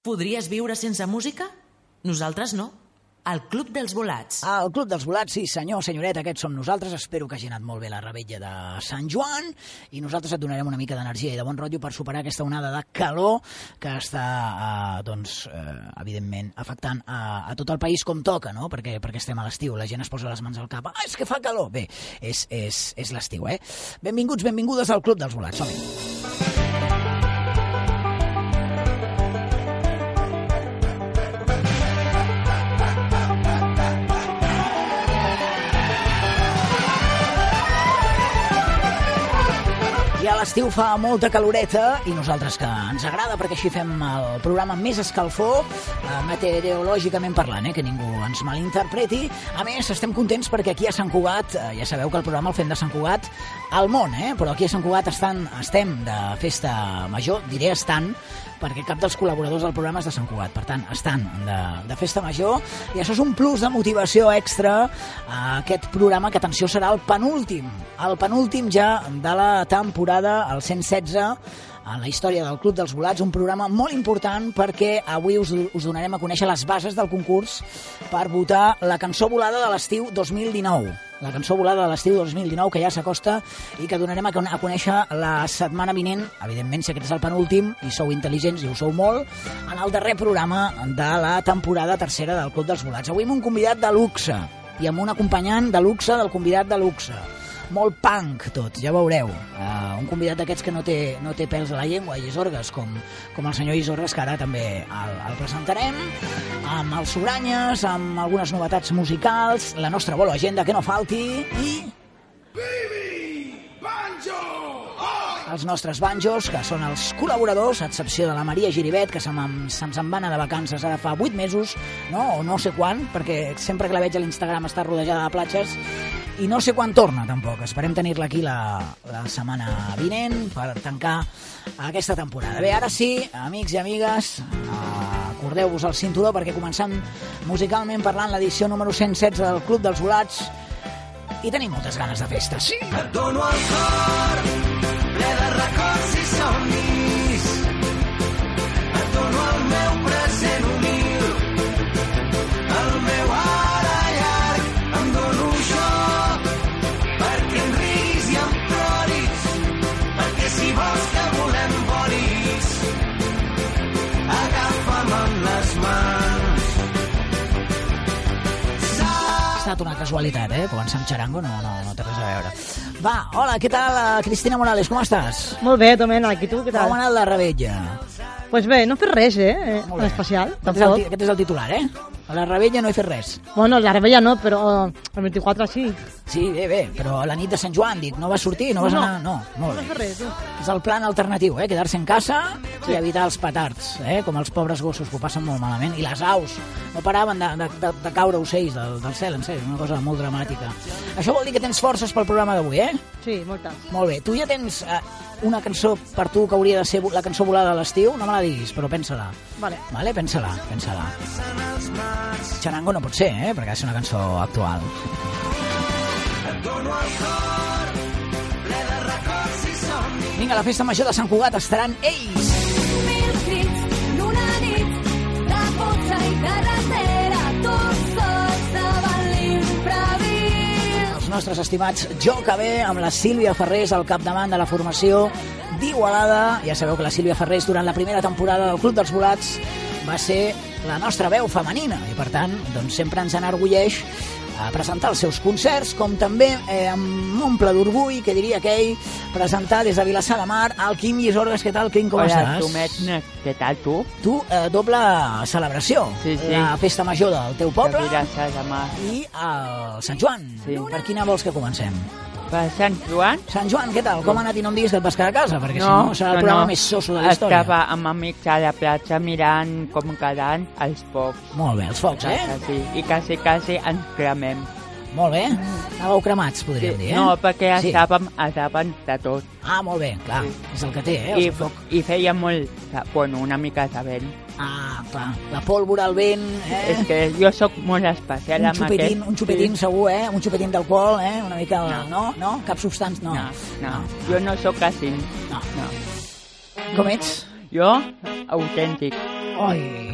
Podries viure sense música? Nosaltres no. El Club dels Volats. El Club dels Volats, sí senyor, senyoreta, aquests som nosaltres. Espero que hagi anat molt bé la rebetlla de Sant Joan i nosaltres et donarem una mica d'energia i de bon rotllo per superar aquesta onada de calor que està, eh, doncs, eh, evidentment, afectant a, a tot el país com toca, no? Perquè, perquè estem a l'estiu, la gent es posa les mans al cap. Ah, és que fa calor! Bé, és, és, és l'estiu, eh? Benvinguts, benvingudes al Club dels Volats. som-hi. L'estiu fa molta caloreta i nosaltres que ens agrada perquè així fem el programa més escalfor eh, meteorològicament parlant, eh, que ningú ens malinterpreti. A més, estem contents perquè aquí a Sant Cugat, eh, ja sabeu que el programa el fem de Sant Cugat al món, eh, però aquí a Sant Cugat estan, estem de festa major, diré estan, perquè cap dels col·laboradors del programa és de Sant Cugat. Per tant, estan de, de festa major i això és un plus de motivació extra a aquest programa que, atenció, serà el penúltim, el penúltim ja de la temporada, el 116, en la història del Club dels Volats, un programa molt important perquè avui us, us donarem a conèixer les bases del concurs per votar la cançó volada de l'estiu 2019. La cançó volada de l'estiu 2019, que ja s'acosta i que donarem a, a conèixer la setmana vinent, evidentment, si aquest és el penúltim, i sou intel·ligents i ho sou molt, en el darrer programa de la temporada tercera del Club dels Volats. Avui amb un convidat de luxe i amb un acompanyant de luxe del convidat de luxe molt punk tot, ja veureu. Uh, un convidat d'aquests que no té, no té pèls a la llengua i Isorgues, com, com el senyor Isorgues, que ara també el, el presentarem, amb els Sobranyes, amb algunes novetats musicals, la nostra bola agenda que no falti, i els nostres banjos, que són els col·laboradors, a excepció de la Maria Giribet, que se'ns en va anar de vacances ara fa 8 mesos, no? o no sé quan, perquè sempre que la veig a l'Instagram està rodejada de platges, i no sé quan torna, tampoc. Esperem tenir-la aquí la, la setmana vinent per tancar aquesta temporada. Bé, ara sí, amics i amigues, acordeu-vos el cinturó perquè començant musicalment parlant l'edició número 116 del Club dels Volats i tenim moltes ganes de festa. Sí! Et dono el cor, ple de records i somnis. Estat una casualitat, eh? Començar amb xarango no, no, no té res a veure. Va, hola, què tal, eh, Cristina Morales, com estàs? Molt bé, Domènec, i tu què Com tal? ha anat la rebetlla? Pues bé, no he fet res, eh? eh, Molt En especial, Aquest és, el, tampoc. aquest és el titular, eh? A la rebella no he fet res. Bueno, la rebella no, però el 24 sí. Sí, bé, bé, però a la nit de Sant Joan, dic, no vas sortir, no vas No, no. anar... No, No molt bé. tu. És el plan alternatiu, eh? Quedar-se en casa i evitar els petards, eh? Com els pobres gossos que ho passen molt malament. I les aus. No paraven de, de, de, de caure ocells del, del cel, en sèrio, una cosa molt dramàtica. Això vol dir que tens forces pel programa d'avui, eh? Sí, moltes. Molt bé. Tu ja tens eh, una cançó per tu que hauria de ser la cançó volada de l'estiu? No me la diguis, però pensa-la. Vale. Vale? Pensa-la, pensa-la. Charango no pot ser, eh? Perquè ha de ser una cançó actual. Vinga, a la festa major de Sant Cugat estaran ells. Mil crits d'una nit de potxa i carretera, tots sols davant l'imprevist. Els nostres estimats Jo Cabé amb la Sílvia Ferrés al capdavant de la formació d'Igualada. Ja sabeu que la Sílvia Ferrés durant la primera temporada del Club dels Volats va ser la nostra veu femenina i per tant doncs, sempre ens enorgulleix a presentar els seus concerts, com també eh, amb omple d'orgull, que diria aquell, presentar des de Vilassar de Mar el Quim Isorgues. Què tal, Quim, com Hola, estàs? Tomet, què tal tu? Tu, eh, doble celebració. Sí, sí. La festa major del teu poble De Vilassar de Mar. i el Sant Joan. Sí. Per quina vols que comencem? Per Sant Joan? Sant Joan, què tal? Com ha anat i no em diguis que et vas quedar a casa? Perquè si no, no serà el programa més soso de la història. Estava amb amics a la platja mirant com quedant els focs. Molt bé, els focs, eh? Sí, I quasi, quasi ens cremem. Molt bé. Anàveu cremats, podríem dir, eh? No, perquè Sí. estàvem davant de tot. Ah, molt bé, clar. Sí. És el que té, eh? I, El foc. I feia molt, bueno, una mica de vent. Ah, clar. La pòlvora, el vent, eh? És que jo sóc molt especial un amb xupetín, aquest. un xupetín Sí. segur, eh? Un xupetín d'alcohol, eh? Una mica... No. No? No? Cap substància? No. No, no, jo no sóc així. No. No. Com ets? Jo, autèntic. Ai.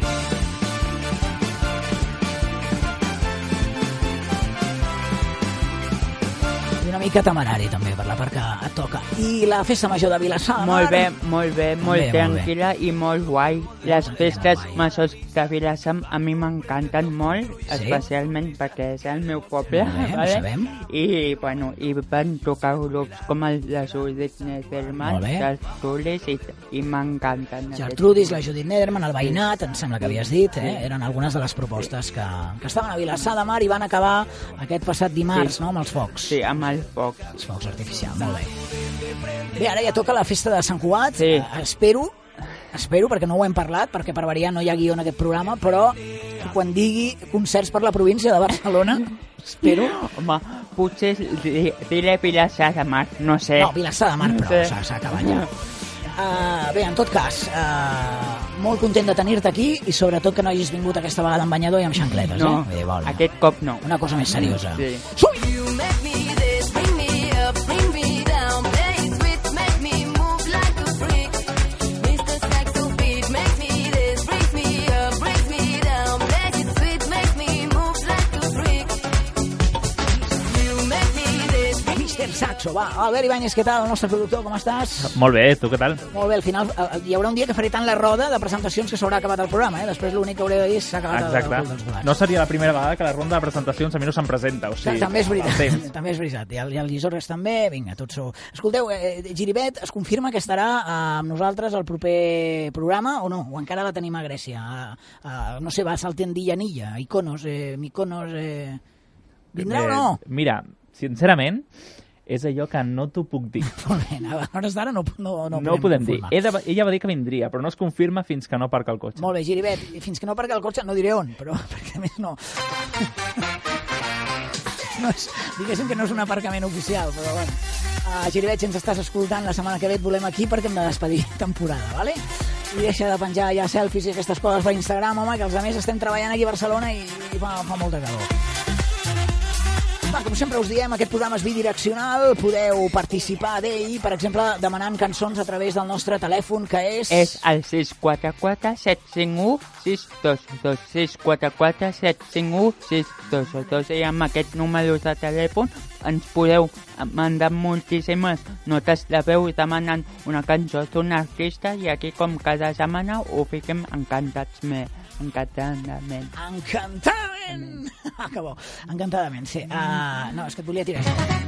I una mica temerari també per la part que et toca. I la festa major de Vilassar de. Molt bé, molt bé, molt bé, molt bé. tranquil·la i molt guai. Les festes majors de Vilassar a mi m'encanten molt, especialment perquè és el meu poble. Molt bé, vale? sabem. I, bueno, i van tocar grups com el de Judith Nederman, Molt Tulis, i, i m'encanten. Gertrudis, la Judit Nederman, el Veïnat, em sembla que havies dit, eh? eren algunes de les propostes que, que estaven a Vilassar de Mar i van acabar aquest passat dimarts, Sí. no?, amb els focs. Sí, amb el foc. Els focs artificials, molt bé. Bé, ara ja toca la festa de Sant Cugat. Sí. Espero, espero, perquè no ho hem parlat, perquè per variar no hi ha guió en aquest programa, però quan digui concerts per la província de Barcelona, espero... Home, potser di- diré Vilassar de Mar, no sé. No, Vilassar de Mar, però s'ha s'ha acabat ja. Uh, bé, en tot cas, uh, molt content de tenir-te aquí i sobretot que no hagis vingut aquesta vegada amb banyador i amb xancletes, No, eh? Bé, vol. aquest cop no. Una cosa més seriosa. Sí. Som-hi! Saxo, va. Albert Ibáñez, què tal, el nostre productor, com estàs? Molt bé, tu què tal? Molt bé, al final eh, hi haurà un dia que faré tant la roda de presentacions que s'haurà acabat el programa, eh? Després l'únic que hauré de dir és s'ha acabat el, el, Exacte. dels. No seria la primera vegada que la ronda de presentacions a mi no se'm presenta, o sigui... també és veritat, el també és veritat. I el, i el Llisorres també, vinga, tots sou... Escolteu, eh, Giribet es confirma que estarà eh, amb nosaltres al proper programa o no? O encara la tenim a Grècia? Eh, eh, no sé, va saltant Dillanilla, Iconos, eh, Miconos... Eh... Vindrà o no? Eh, Mira, sincerament, és allò que no t'ho puc dir. Molt bé, a hores d'ara no, no, no, No, ho podem dir. confirmar. De, ella va dir que vindria, però no es confirma fins que no aparca el cotxe. Molt bé, Giribet, fins que no aparca el cotxe, no diré on, però perquè a més no... no és, diguéssim que no és un aparcament oficial, però bueno. Uh, Giribet, si ens estàs escoltant, la setmana que ve et volem aquí perquè hem de despedir temporada, vale? I deixa de penjar ja selfies i aquestes coses per Instagram, home, que els altres estem treballant aquí a Barcelona i, i fa, fa molta calor. Com sempre us diem, aquest programa és bidireccional, podeu participar d'ell, per exemple, demanant cançons a través del nostre telèfon, que és... És el 644 751 622 644 751 622 i amb aquest número de telèfon ens podeu mandar moltíssimes notes de veu demanant una cançó d'un artista i aquí com cada setmana ho fiquem encantats me, encantadament. Encantadament! Ah, que bo. Encantadament, sí. Uh, no, és que et volia tirar això.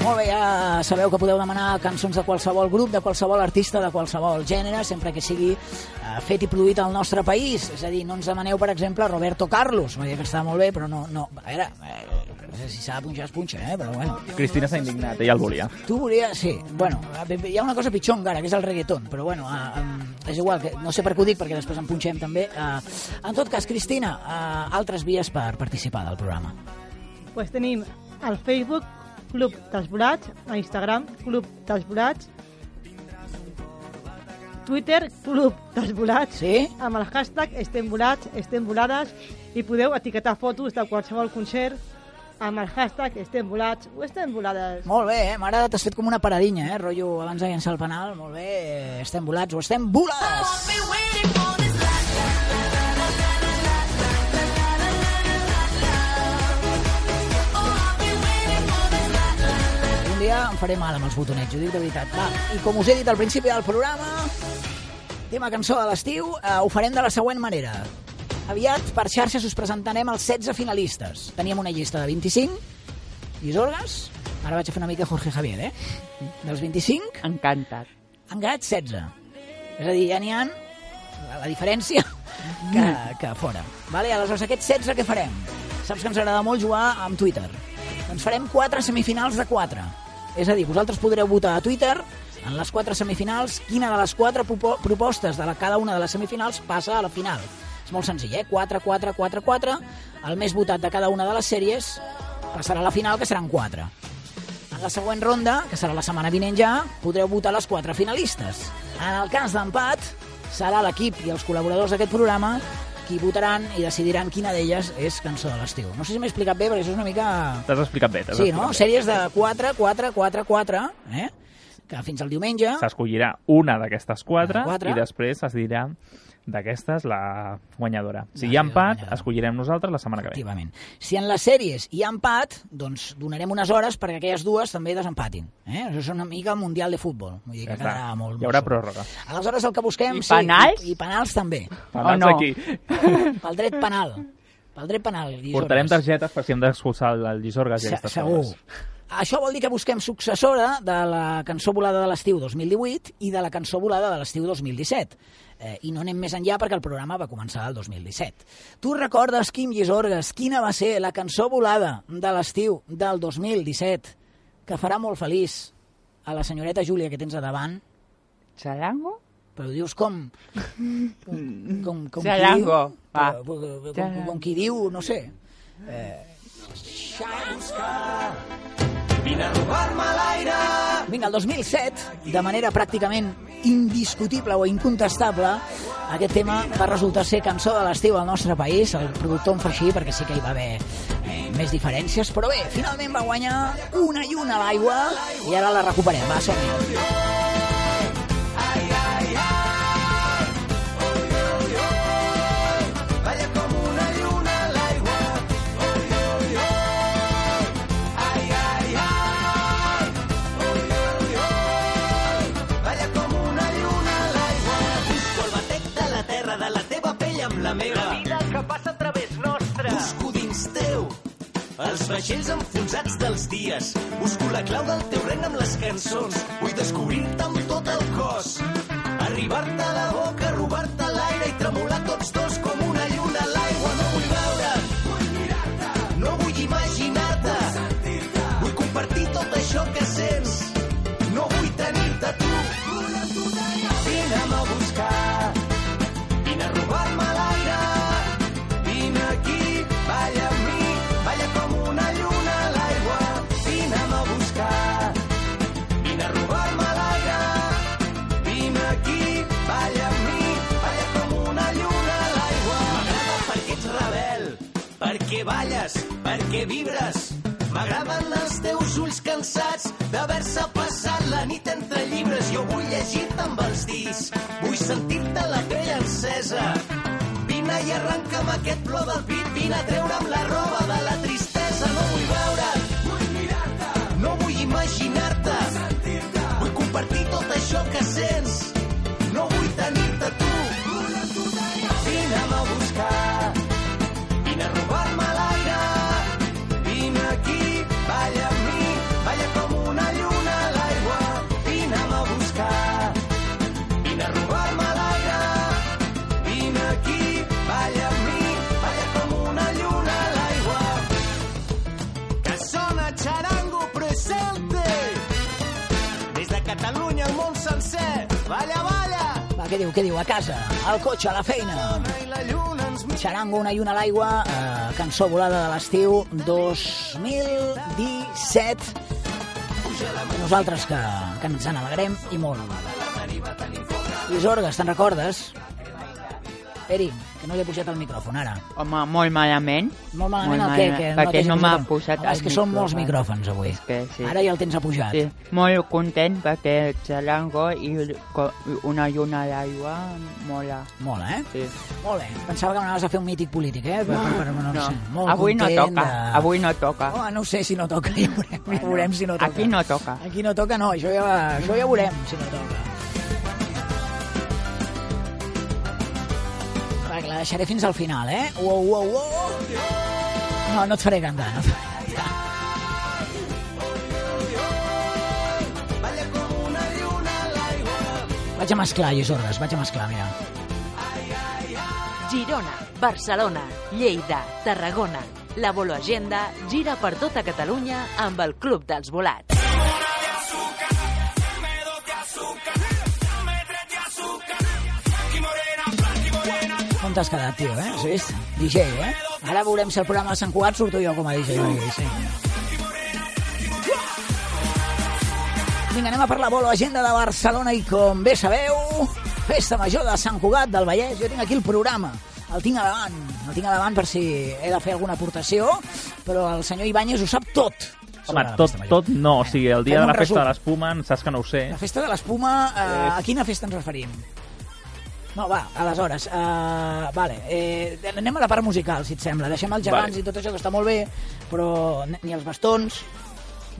Molt bé, ja sabeu que podeu demanar cançons de qualsevol grup, de qualsevol artista, de qualsevol gènere, sempre que sigui uh, fet i produït al nostre país. És a dir, no ens demaneu, per exemple, Roberto Carlos. M'ha dit que està molt bé, però no... no. A veure, eh, si s'ha de punxar, es punxa, eh? però bueno. Cristina s'ha indignat, ella el volia. Tu volies... Sí, bueno, hi ha una cosa pitjor encara, que és el reggaeton, però bueno, uh, um, és igual, que no sé per què ho dic, perquè després en punxem també. Uh, en tot cas, Cristina, uh, altres vies per participar del programa. Pues tenim al Facebook Club dels Volats, a Instagram Club dels Volats, Twitter Club dels Volats, Sí? amb el hashtag estem volats, estem volades, i podeu etiquetar fotos de qualsevol concert amb el hashtag estem volats o estem volades. Molt bé, eh? M'ha agradat, has fet com una paradinya, eh? Rotllo abans de llançar el penal, molt bé, estem volats o estem volades! Un dia em faré mal amb els botonets, ho dic de veritat. Va, i com us he dit al principi del programa, tema cançó de l'estiu, eh, ho farem de la següent manera. Aviat per xarxes us presentarem els 16 finalistes. Teníem una llista de 25, Llisorgues, ara vaig a fer una mica Jorge Javier, eh? Dels 25, Encantat. han quedat 16. És a dir, ja n'hi ha la diferència que, que fora. Vale? Aleshores, aquests 16 què farem? Saps que ens agrada molt jugar amb Twitter. Doncs farem 4 semifinals de 4. És a dir, vosaltres podreu votar a Twitter en les 4 semifinals quina de les 4 propo propostes de la, cada una de les semifinals passa a la final. És molt senzill, eh? 4, 4, 4, 4. El més votat de cada una de les sèries passarà a la final, que seran 4. En la següent ronda, que serà la setmana vinent ja, podreu votar les quatre finalistes. En el cas d'empat, serà l'equip i els col·laboradors d'aquest programa qui votaran i decidiran quina d'elles és cançó de l'estiu. No sé si m'he explicat bé, perquè això és una mica... T'has explicat bé. Sí, no? bé. Sèries de 4, 4, 4, 4, eh? que fins al diumenge... S'escollirà una d'aquestes quatre, Quatre. i després es dirà d'aquestes la guanyadora. Si La hi ha empat, guanyadora. escollirem nosaltres la setmana que ve. Efectivament. Si en les sèries hi ha empat, doncs donarem unes hores perquè aquelles dues també desempatin. Eh? Això és una mica mundial de futbol. Vull dir Ja que està. quedarà molt, Hi haurà pròrroga. Aleshores el que busquem... I sí, penals? I, I penals també. Penals no? aquí. Pel dret penal. Pel dret penal. Llisorgues. Portarem targetes per si hem d'expulsar el, Llisorgues Se- Segur. coses. Això vol dir que busquem successora de la cançó volada de l'estiu 2018 i de la cançó volada de l'estiu 2017. Eh, I no anem més enllà perquè el programa va començar el 2017. Tu recordes, Quim Llisorgues, quina va ser la cançó volada de l'estiu del 2017 que farà molt feliç a la senyoreta Júlia que tens a davant? Charango? Però dius com? Com, com, com qui Charango, diu? va. Com, com, com, com qui diu, no sé. Eh, Vine a robar-me l'aire. Vinga, el 2007, de manera pràcticament indiscutible o incontestable, aquest tema va resultar ser cançó de l'estiu al nostre país. El productor em fa així perquè sí que hi va haver eh, més diferències, però bé, finalment va guanyar una i una a l'aigua i ara la recuperem. Va, som-hi. La meva. La vida que passa a través nostre. Busco dins teu els vaixells enfonsats dels dies. Busco la clau del teu regne amb les cançons. Vull descobrir-te amb tot el cos. Arribar-te a la boca, robar-te l'aire i tremolar tots dos perquè vibres. M'agraden els teus ulls cansats d'haver-se passat la nit entre llibres. Jo vull llegir-te amb els dits, vull sentir-te la pell encesa. Vine i arrenca'm aquest plor del pit, vine a treure'm la roba de la tristesa. Què diu, què diu? A casa, al cotxe, a la feina. Lluna. Xarango, una i una a l'aigua, eh, cançó volada de l'estiu 2017. Nosaltres que, que ens en alegrem i molt. Isorgues, te'n recordes? Eri, que no li he pujat el micròfon ara. Home, molt malament. Molt malament Molt el què? Que perquè t'hagi no m'ha el- posat Home, És el que són molts micròfon. micròfons avui. És que sí. Ara ja el tens apujat. Sí, molt content perquè el xarango i una lluna a l'aigua mola. Molt, eh? Sí. Molt bé. Pensava que m'anaves a fer un mític polític, eh? Per, per, per, no, No, Sé, molt avui no content toca, de- avui no toca. Oh, no sé si no toca, ja veurem, ja veurem si no toca. Aquí no toca. Aquí no toca, no, això ja, això ja veurem si no toca. La deixaré fins al final, eh? Uou, uou, uou. No, no et faré cantar, no et faré cantar. Vaig a mesclar, Llisordes, vaig a mesclar, mira. Girona, Barcelona, Lleida, Tarragona. La Bolo Agenda gira per tota Catalunya amb el Club dels Volats. On t'has quedat, tio, eh? Has vist? DJ, eh? Ara veurem si el programa de Sant Cugat surto jo com a DJ. Sí. Vinga, anem a per la Bolo Agenda de Barcelona i com bé sabeu, Festa Major de Sant Cugat del Vallès. Jo tinc aquí el programa, el tinc a davant, el tinc a davant per si he de fer alguna aportació, però el senyor Ibáñez ho sap tot. Home, tot, tot no. O sigui, el dia Fem de la festa resum. de l'espuma, saps que no ho sé. La festa de l'espuma, uh, a quina festa ens referim? No, va, aleshores, uh, vale, eh, anem a la part musical, si et sembla. Deixem els gegants Vale. i tot això que està molt bé, però ni els bastons...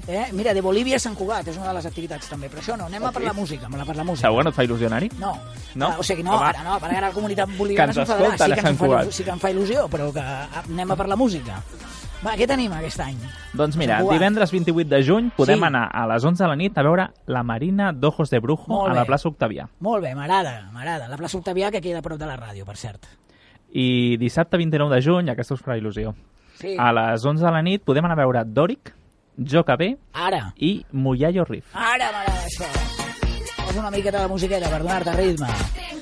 Eh? Mira, de Bolívia a Sant Cugat, és una de les activitats també, però això no, anem a per la música, a per la música. Segur que no et fa il·lusió anar-hi? No. No? Ah, o sigui, no, Home. ara no, ara la comunitat boliviana s'enfadarà. escolten sí, que ens fa, sí que em fa il·lusió, però que ah, anem a per la música. Va, què tenim aquest any? Doncs mira, Cugat. divendres 28 de juny podem Sí. anar a les 11 de la nit a veure la Marina d'Ojos de Brujo a la plaça Octavià. Molt bé, m'agrada, m'agrada. La plaça Octavià, que queda a prop de la ràdio, per cert. I dissabte 29 de juny, aquesta us farà il·lusió, Sí. a les 11 de la nit podem anar a veure Dòric, Joca B Ara, i Muyayo Riff. ara m'agrada això. Posa una miqueta de musiqueta per donar-te ritme.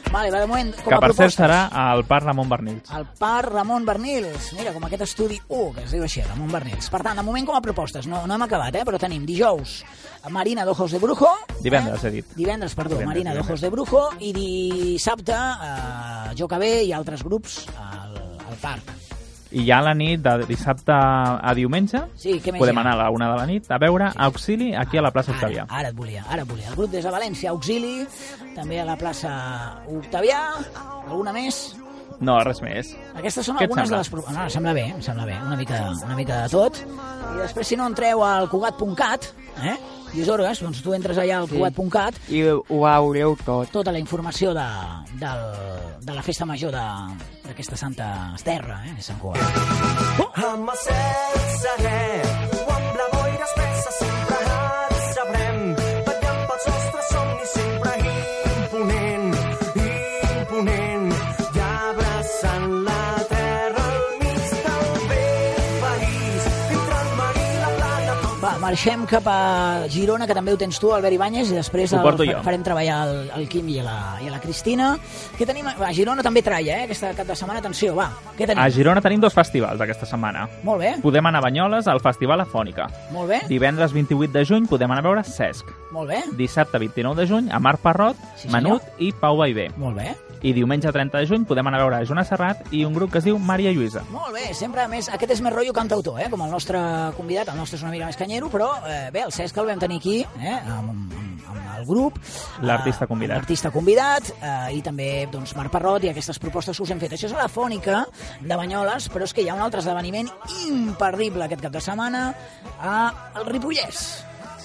Vale, va, de moment, com Que a per cert serà al Parc Ramon Bernils. El Parc Ramon Bernils. Mira, com aquest estudi 1, que es diu així, Ramon Bernils. Per tant, de moment com a propostes, no, no hem acabat, eh? però tenim dijous Marina d'Ojos de Brujo. Divendres, eh? he dit. Divendres, perdó, Divendres, Marina d'Ojos de Brujo. I dissabte, eh, Jo que bé i altres grups al, al parc. I ja a la nit, de dissabte a diumenge, Sí, què més podem hi ha? anar a la una de la nit a veure Auxili aquí a la plaça Octavià. Ara, ara et volia, ara et volia. El grup des de València, Auxili, també a la plaça Octavià, alguna més? No, res més. Aquestes són Què et algunes de sembla? les... pro- No, em sembla bé, em sembla bé, una mica, una mica de tot. I després, si no entreu al cugat.cat, eh? Lluís doncs tu entres allà al Sí. cugat.cat, I ho veureu tot. tota la informació de, del, de la festa major de- d'aquesta Santa Esterra, eh? de Sant Cugat. Cel serè marxem cap a Girona, que també ho tens tu, Albert Ibáñez, i després el, jo. farem treballar el, el Quim i la, i la Cristina. Què tenim? Va, Girona també tralla, eh? Aquesta cap de setmana, atenció, va. Què tenim? A Girona tenim dos festivals aquesta setmana. Molt bé, Podem anar a Banyoles al Festival Afònica. molt bé, Divendres 28 de juny podem anar a veure Cesc. molt bé, Dissabte 29 de juny a Marc Parrot, Sí, Menut i Pau Baivé. molt bé. I diumenge 30 de juny podem anar a veure Joana Serrat i un grup que es diu Maria Lluïsa. Molt bé, sempre més... Aquest és més rotllo cantautor, eh? com el nostre convidat. El nostre és una mica més canyero, però eh, bé, el Cesc el vam tenir aquí, eh? amb, amb, el grup. L'artista eh, convidat. L'artista convidat, eh, i també doncs, Marc Parrot i aquestes propostes que us hem fet. Això és a la Fònica de Banyoles, però és que hi ha un altre esdeveniment imperdible aquest cap de setmana a el Ripollès.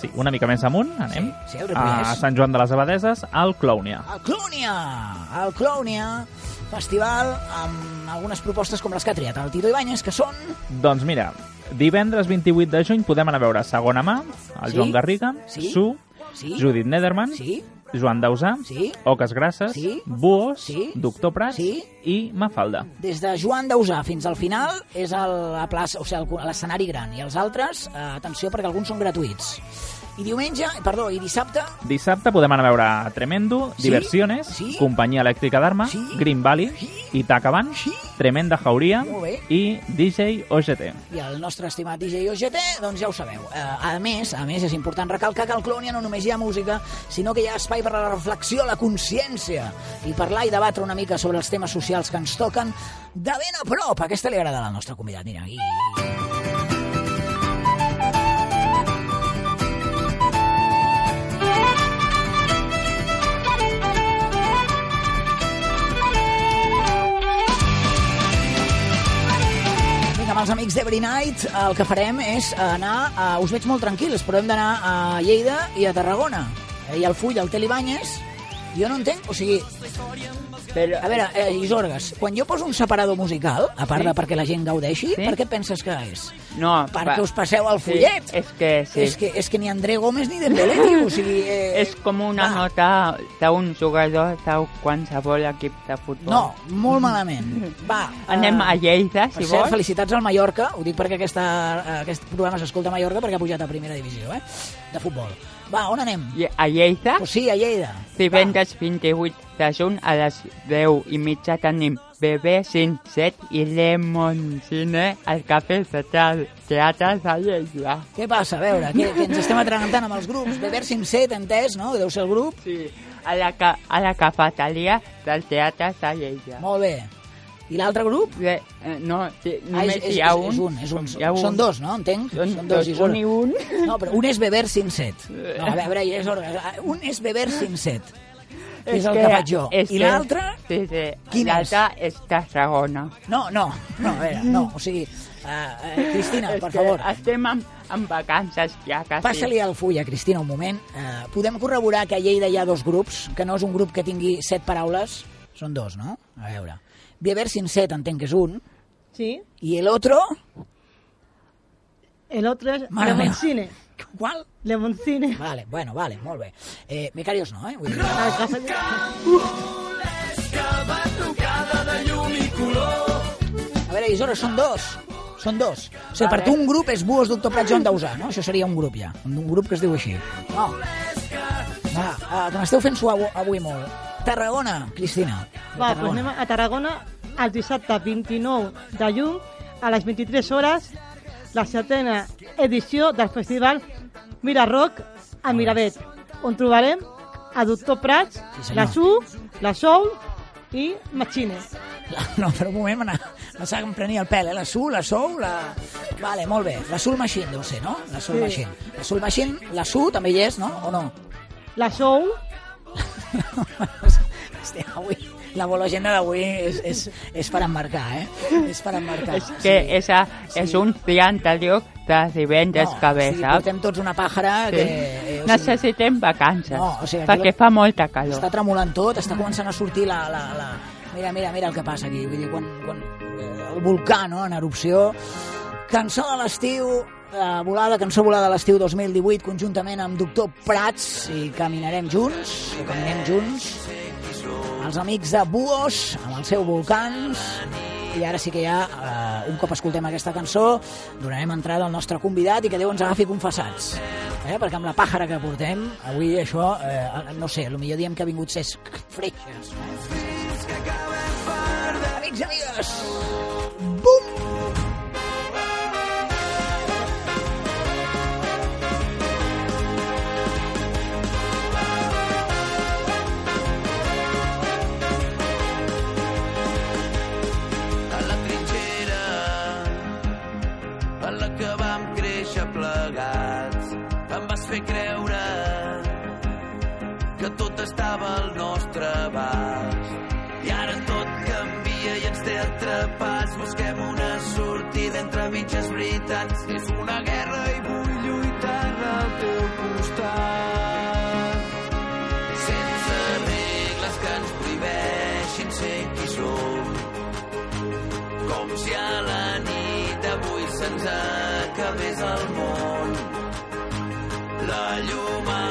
Sí, una mica més amunt, anem. Sí, sí, a Sant Joan de les Abadeses, al Clownia. El Clownia, el Clownia, festival amb algunes propostes com les que ha triat el Tito Ibáñez, que són... Doncs mira, divendres 28 de juny podem anar a veure Segona Mà, el Sí? Joan Garriga, Sí? Su, Sí? Judit Nederman, Sí? Joan Dausà, Sí? Oques Grasses, Sí? Buos, Sí? Doctor Prats Sí? i Mafalda. Des de Joan Dausà fins al final és el, la plaça, o sigui, l'escenari gran. I els altres, eh, atenció, perquè alguns són gratuïts. I diumenge, perdó, i dissabte, Dissabte podem anar a veure Tremendo, Sí? Diversiones, Sí? Companyia Elèctrica d'Arma, Sí? Green Valley, Sí? Itaca Band, Sí? Tremenda Jauria i DJ OGT. i el nostre estimat DJ OGT, doncs ja ho sabeu. Eh, a més, a més, és important recalcar que al Clònia no només hi ha música, sinó que hi ha espai per a la reflexió, la consciència, i parlar i debatre una mica sobre els temes socials que ens toquen de ben a prop. Aquesta li agrada al nostre convidat. Mira, i... els amics d'Every Night el que farem és anar a... Us veig molt tranquils, però hem d'anar a Lleida i a Tarragona. Eh, I al Full, al Telibanyes, jo no entenc, o sigui, Però, a veure, eh, Isorgues, quan jo poso un separador musical, a part Sí. de perquè la gent gaudeixi, Sí. per què penses que és? no, Perquè va- us passeu al sí, fullet. és que sí. És, que, és que ni André Gómez ni Dembélé, o sigui... Eh, És com una va. nota d'un jugador de qualsevol equip de futbol. No, molt malament. Va. Anem eh, a Lleida, si cert, vols. felicitats al Mallorca. Ho dic perquè aquesta, eh, aquest programa s'escolta a Mallorca perquè ha pujat a primera divisió, eh? De futbol. Va, on anem? A Lleida, Pues sí, a Lleida. divendres 28 de juny a les 10 i mitja tenim Sin Set i Lemon Cine al Cafè de Teatre Teatre de Lleida. Què passa? A veure, que, que ens estem atragantant amb els grups. Beber Simset, entès, no? Deu ser el grup. Sí, a la, a la cafeteria del Teatre de Lleida. Molt bé. I l'altre grup? Eh, eh, no, sí, Ah, només és, és, hi ha és, un. és un, és un. Hi ha un. Són dos, no? Entenc? Són dos, Isora. un i un. No, però un és beber sin set. No, a veure, és hora. Un és beber sin set. Que és el que faig jo. és I que- l'altre? Sí, sí. Quin L'altre és Tarragona. No, no, no, a veure, no. O sigui, uh, uh, Cristina, És per que favor, Estem en, en vacances ja, quasi. passa-li el full a Cristina un moment. Uh, podem corroborar que a Lleida hi ha dos grups, que no és un grup que tingui set paraules, són dos, no? A veure. Beber sin set entenc que és un, Sí. i el otro, El otro es Mare meva. Lemoncine. qual? Lemoncine. Vale, bueno, vale, molt bé. Eh, becarios no, eh? Vull dir, Ah, A veure, Isora, són dos. Són dos. O sigui, per tu un grup és Buos, Doctor Prat, Joan Dausà, no? Això seria un grup ja. Un, un grup que es diu així. No. Va, uh, que m'esteu fent suar avui molt. Tarragona, Cristina. Va, doncs anem a Tarragona el dissabte 29 de juny a les 23 hores la setena edició del festival Mira Rock a Miravet, on trobarem a Doctor Prats, Sí, la Su, la Soul i Machine. No, per un moment me s'ha prenia el pèl, eh? La Sul, la Sou, la... Vale, molt bé. La Sul Machine, deu ser, no? La Sul Sí. Machine. La Sul Machine, la Su també hi és, no? O no? La Soul, Hòstia, avui, la bola agenda d'avui és, és, és per emmarcar, eh? És per emmarcar. És que esa és un dia anterior de divendres que ve, sí, saps? portem tots una pàjara Sí. que... Eh, o sigui, Necessitem vacances, No, o sigui, perquè la- fa molta calor. està tremolant tot, està començant a sortir la... la, la... Mira, mira, mira el que passa aquí. Vull dir, quan, quan eh, el volcà, no?, en erupció... Cançó de l'estiu, eh, volada, cançó volada de l'estiu 2018, conjuntament amb Doctor Prats, i caminarem junts, o caminem junts, els amics de Buos, amb el seu Volcans, i ara sí que ja, eh, un cop escoltem aquesta cançó, donarem entrada al nostre convidat i que Déu ens agafi confessats. Eh? Perquè amb la pàjara que portem, avui això, eh, no sé, potser diem que ha vingut ses freixes. Amics i amigues, bum! Fer creure que tot estava al nostre abast. I ara tot canvia i ens té atrapats. Busquem una sortida entre mitges veritats. És una guerra i vull lluitar al teu costat. Sense regles que ens prohibeixin ser qui som com si a la nit d'avui se'ns acabés el món. Llum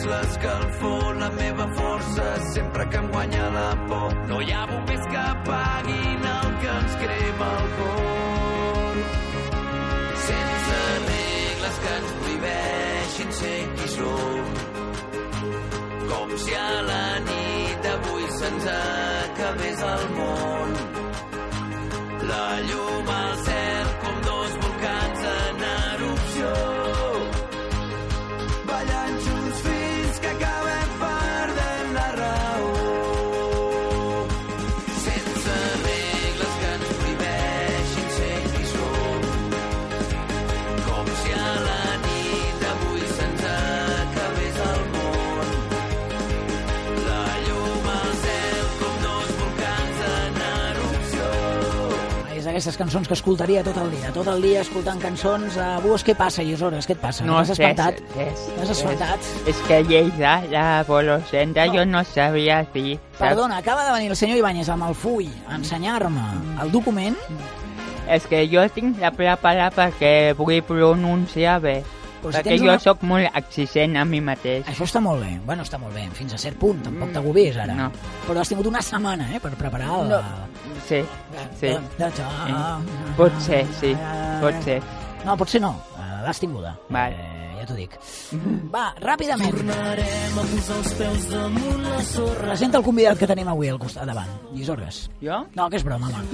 ets l'escalfor, la meva força, sempre que em guanya la por. No hi ha bombers que apaguin el que ens crema el cor. Sense regles que ens prohibeixin ser qui som com si a la nit d'avui se'ns acabés el món. La llum al cel És d'aquestes cançons que escoltaria tot el dia, tot el dia escoltant cançons. A Buos, què passa, Llisores? Què et passa? No T'has sé, espantat? és, T'has espantat? És, és que Lleida, la Bolosenda, jo no sabia dir. saps? Perdona, acaba de venir el senyor Ibáñez amb el full a ensenyar-me el document. És que jo tinc la preparada perquè vull pronunciar bé. Però si Perquè jo una- sóc molt exigent a mi mateix. Això està molt bé. Bueno, està molt bé, fins a cert punt. Tampoc t'agobies, ara. Mm. No. Però has tingut una setmana, eh, per preparar el... No. Sí, sí. De, de, de, Eh, Pot ser, sí, pot ser. No, potser no. Eh, L'has tinguda. Val. Eh, ja t'ho dic. Va, ràpidament. Tornarem a posar els peus damunt la sorra. Presenta el convidat que tenim avui al costat davant. Llisorgues. Jo? No, que és broma, home.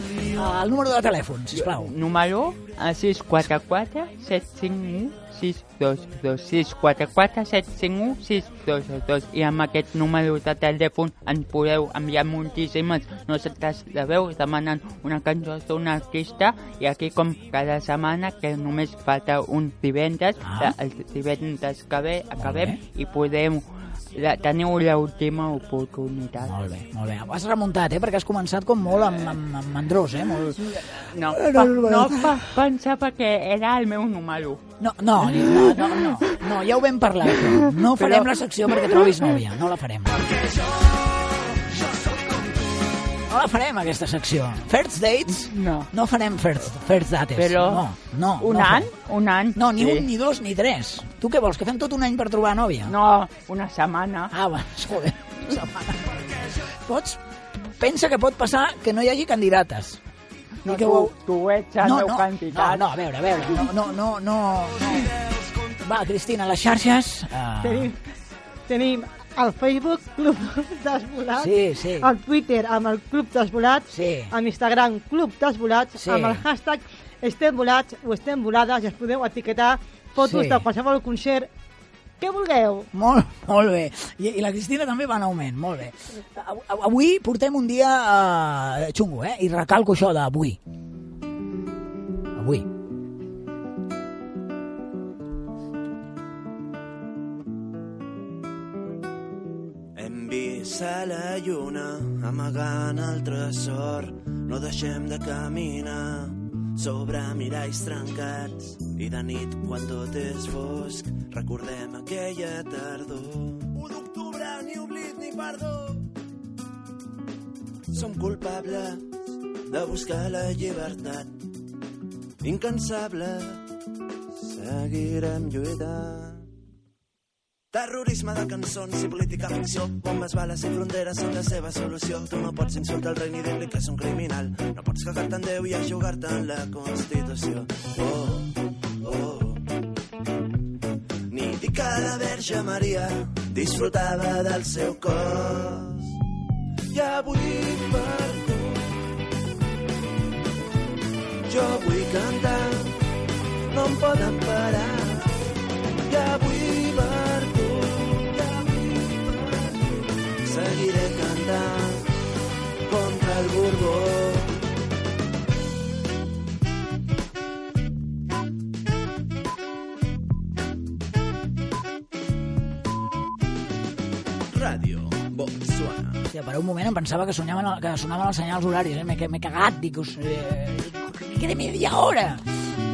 El número de telèfon, sisplau. Número a 644 751 622 644 751 622 i amb aquest número de telèfon ens podeu enviar moltíssimes. Notes de veu demanant una cançó d'un artista. I aquí com cada setmana que només falta un divendres Ah. el divendres que ve acabem i podem la, teniu l'última oportunitat Molt bé, molt bé. Has remuntat, eh? Perquè has començat com molt amb, amb, amb mandrós, eh? Molt... no, No, pa, no, pa, pensava que era el meu número No, no, no, no, no, no, ja ho vam parlar. No farem Però- la secció perquè trobis nòvia, no la farem. No la farem, aquesta secció. First dates? no No farem first, first dates. Però no, no, un no any, farem. un any. No, ni sí. un, ni dos, ni tres. Tu què vols, que fem tot un any per trobar nòvia? No, una setmana. Ah, va, joder, una setmana. Pots... Pensa que pot passar que no hi hagi candidates. No, I que tu, ho- tu ets el no, meu no, candidat. no, no, a veure, a veure, no, no, no, no, no. Va, Cristina, les xarxes... Uh, Tenim, tenim el Facebook Club Desvolats, Sí, sí. el Twitter amb el Club Desvolats, Sí. amb Instagram Club Desvolats, Sí. amb el hashtag estem volats o estem volades i es podeu etiquetar fotos Sí. de qualsevol concert que vulgueu. Molt, molt bé. I, I la Cristina també va en augment, molt bé. Av- av- Avui portem un dia uh, xungo, eh? I recalco això d'avui. Avui. Hem a la lluna amagant el tresor. No deixem de caminar sobre miralls trencats. I de nit, quan tot és fosc, recordem aquella tardor. 1 d'octubre, ni oblit ni perdó. Som culpables de buscar la llibertat. Incansables, seguirem lluitant. Terrorisme de cançons i política ficció, bombes, bales i fronteres són la seva solució. Tu no pots insultar el rei ni dir-li que és un criminal. No pots cagar-te en Déu i jugar-te en la Constitució. Oh, oh. Ni dir que la Verge Maria disfrutava del seu cos. I avui per tu jo vull cantar, no em poden parar. I avui un moment em pensava que, sonyaven, que sonaven els senyals horaris, eh? M'he cagat, dic, us, eh, que queda mitja hora.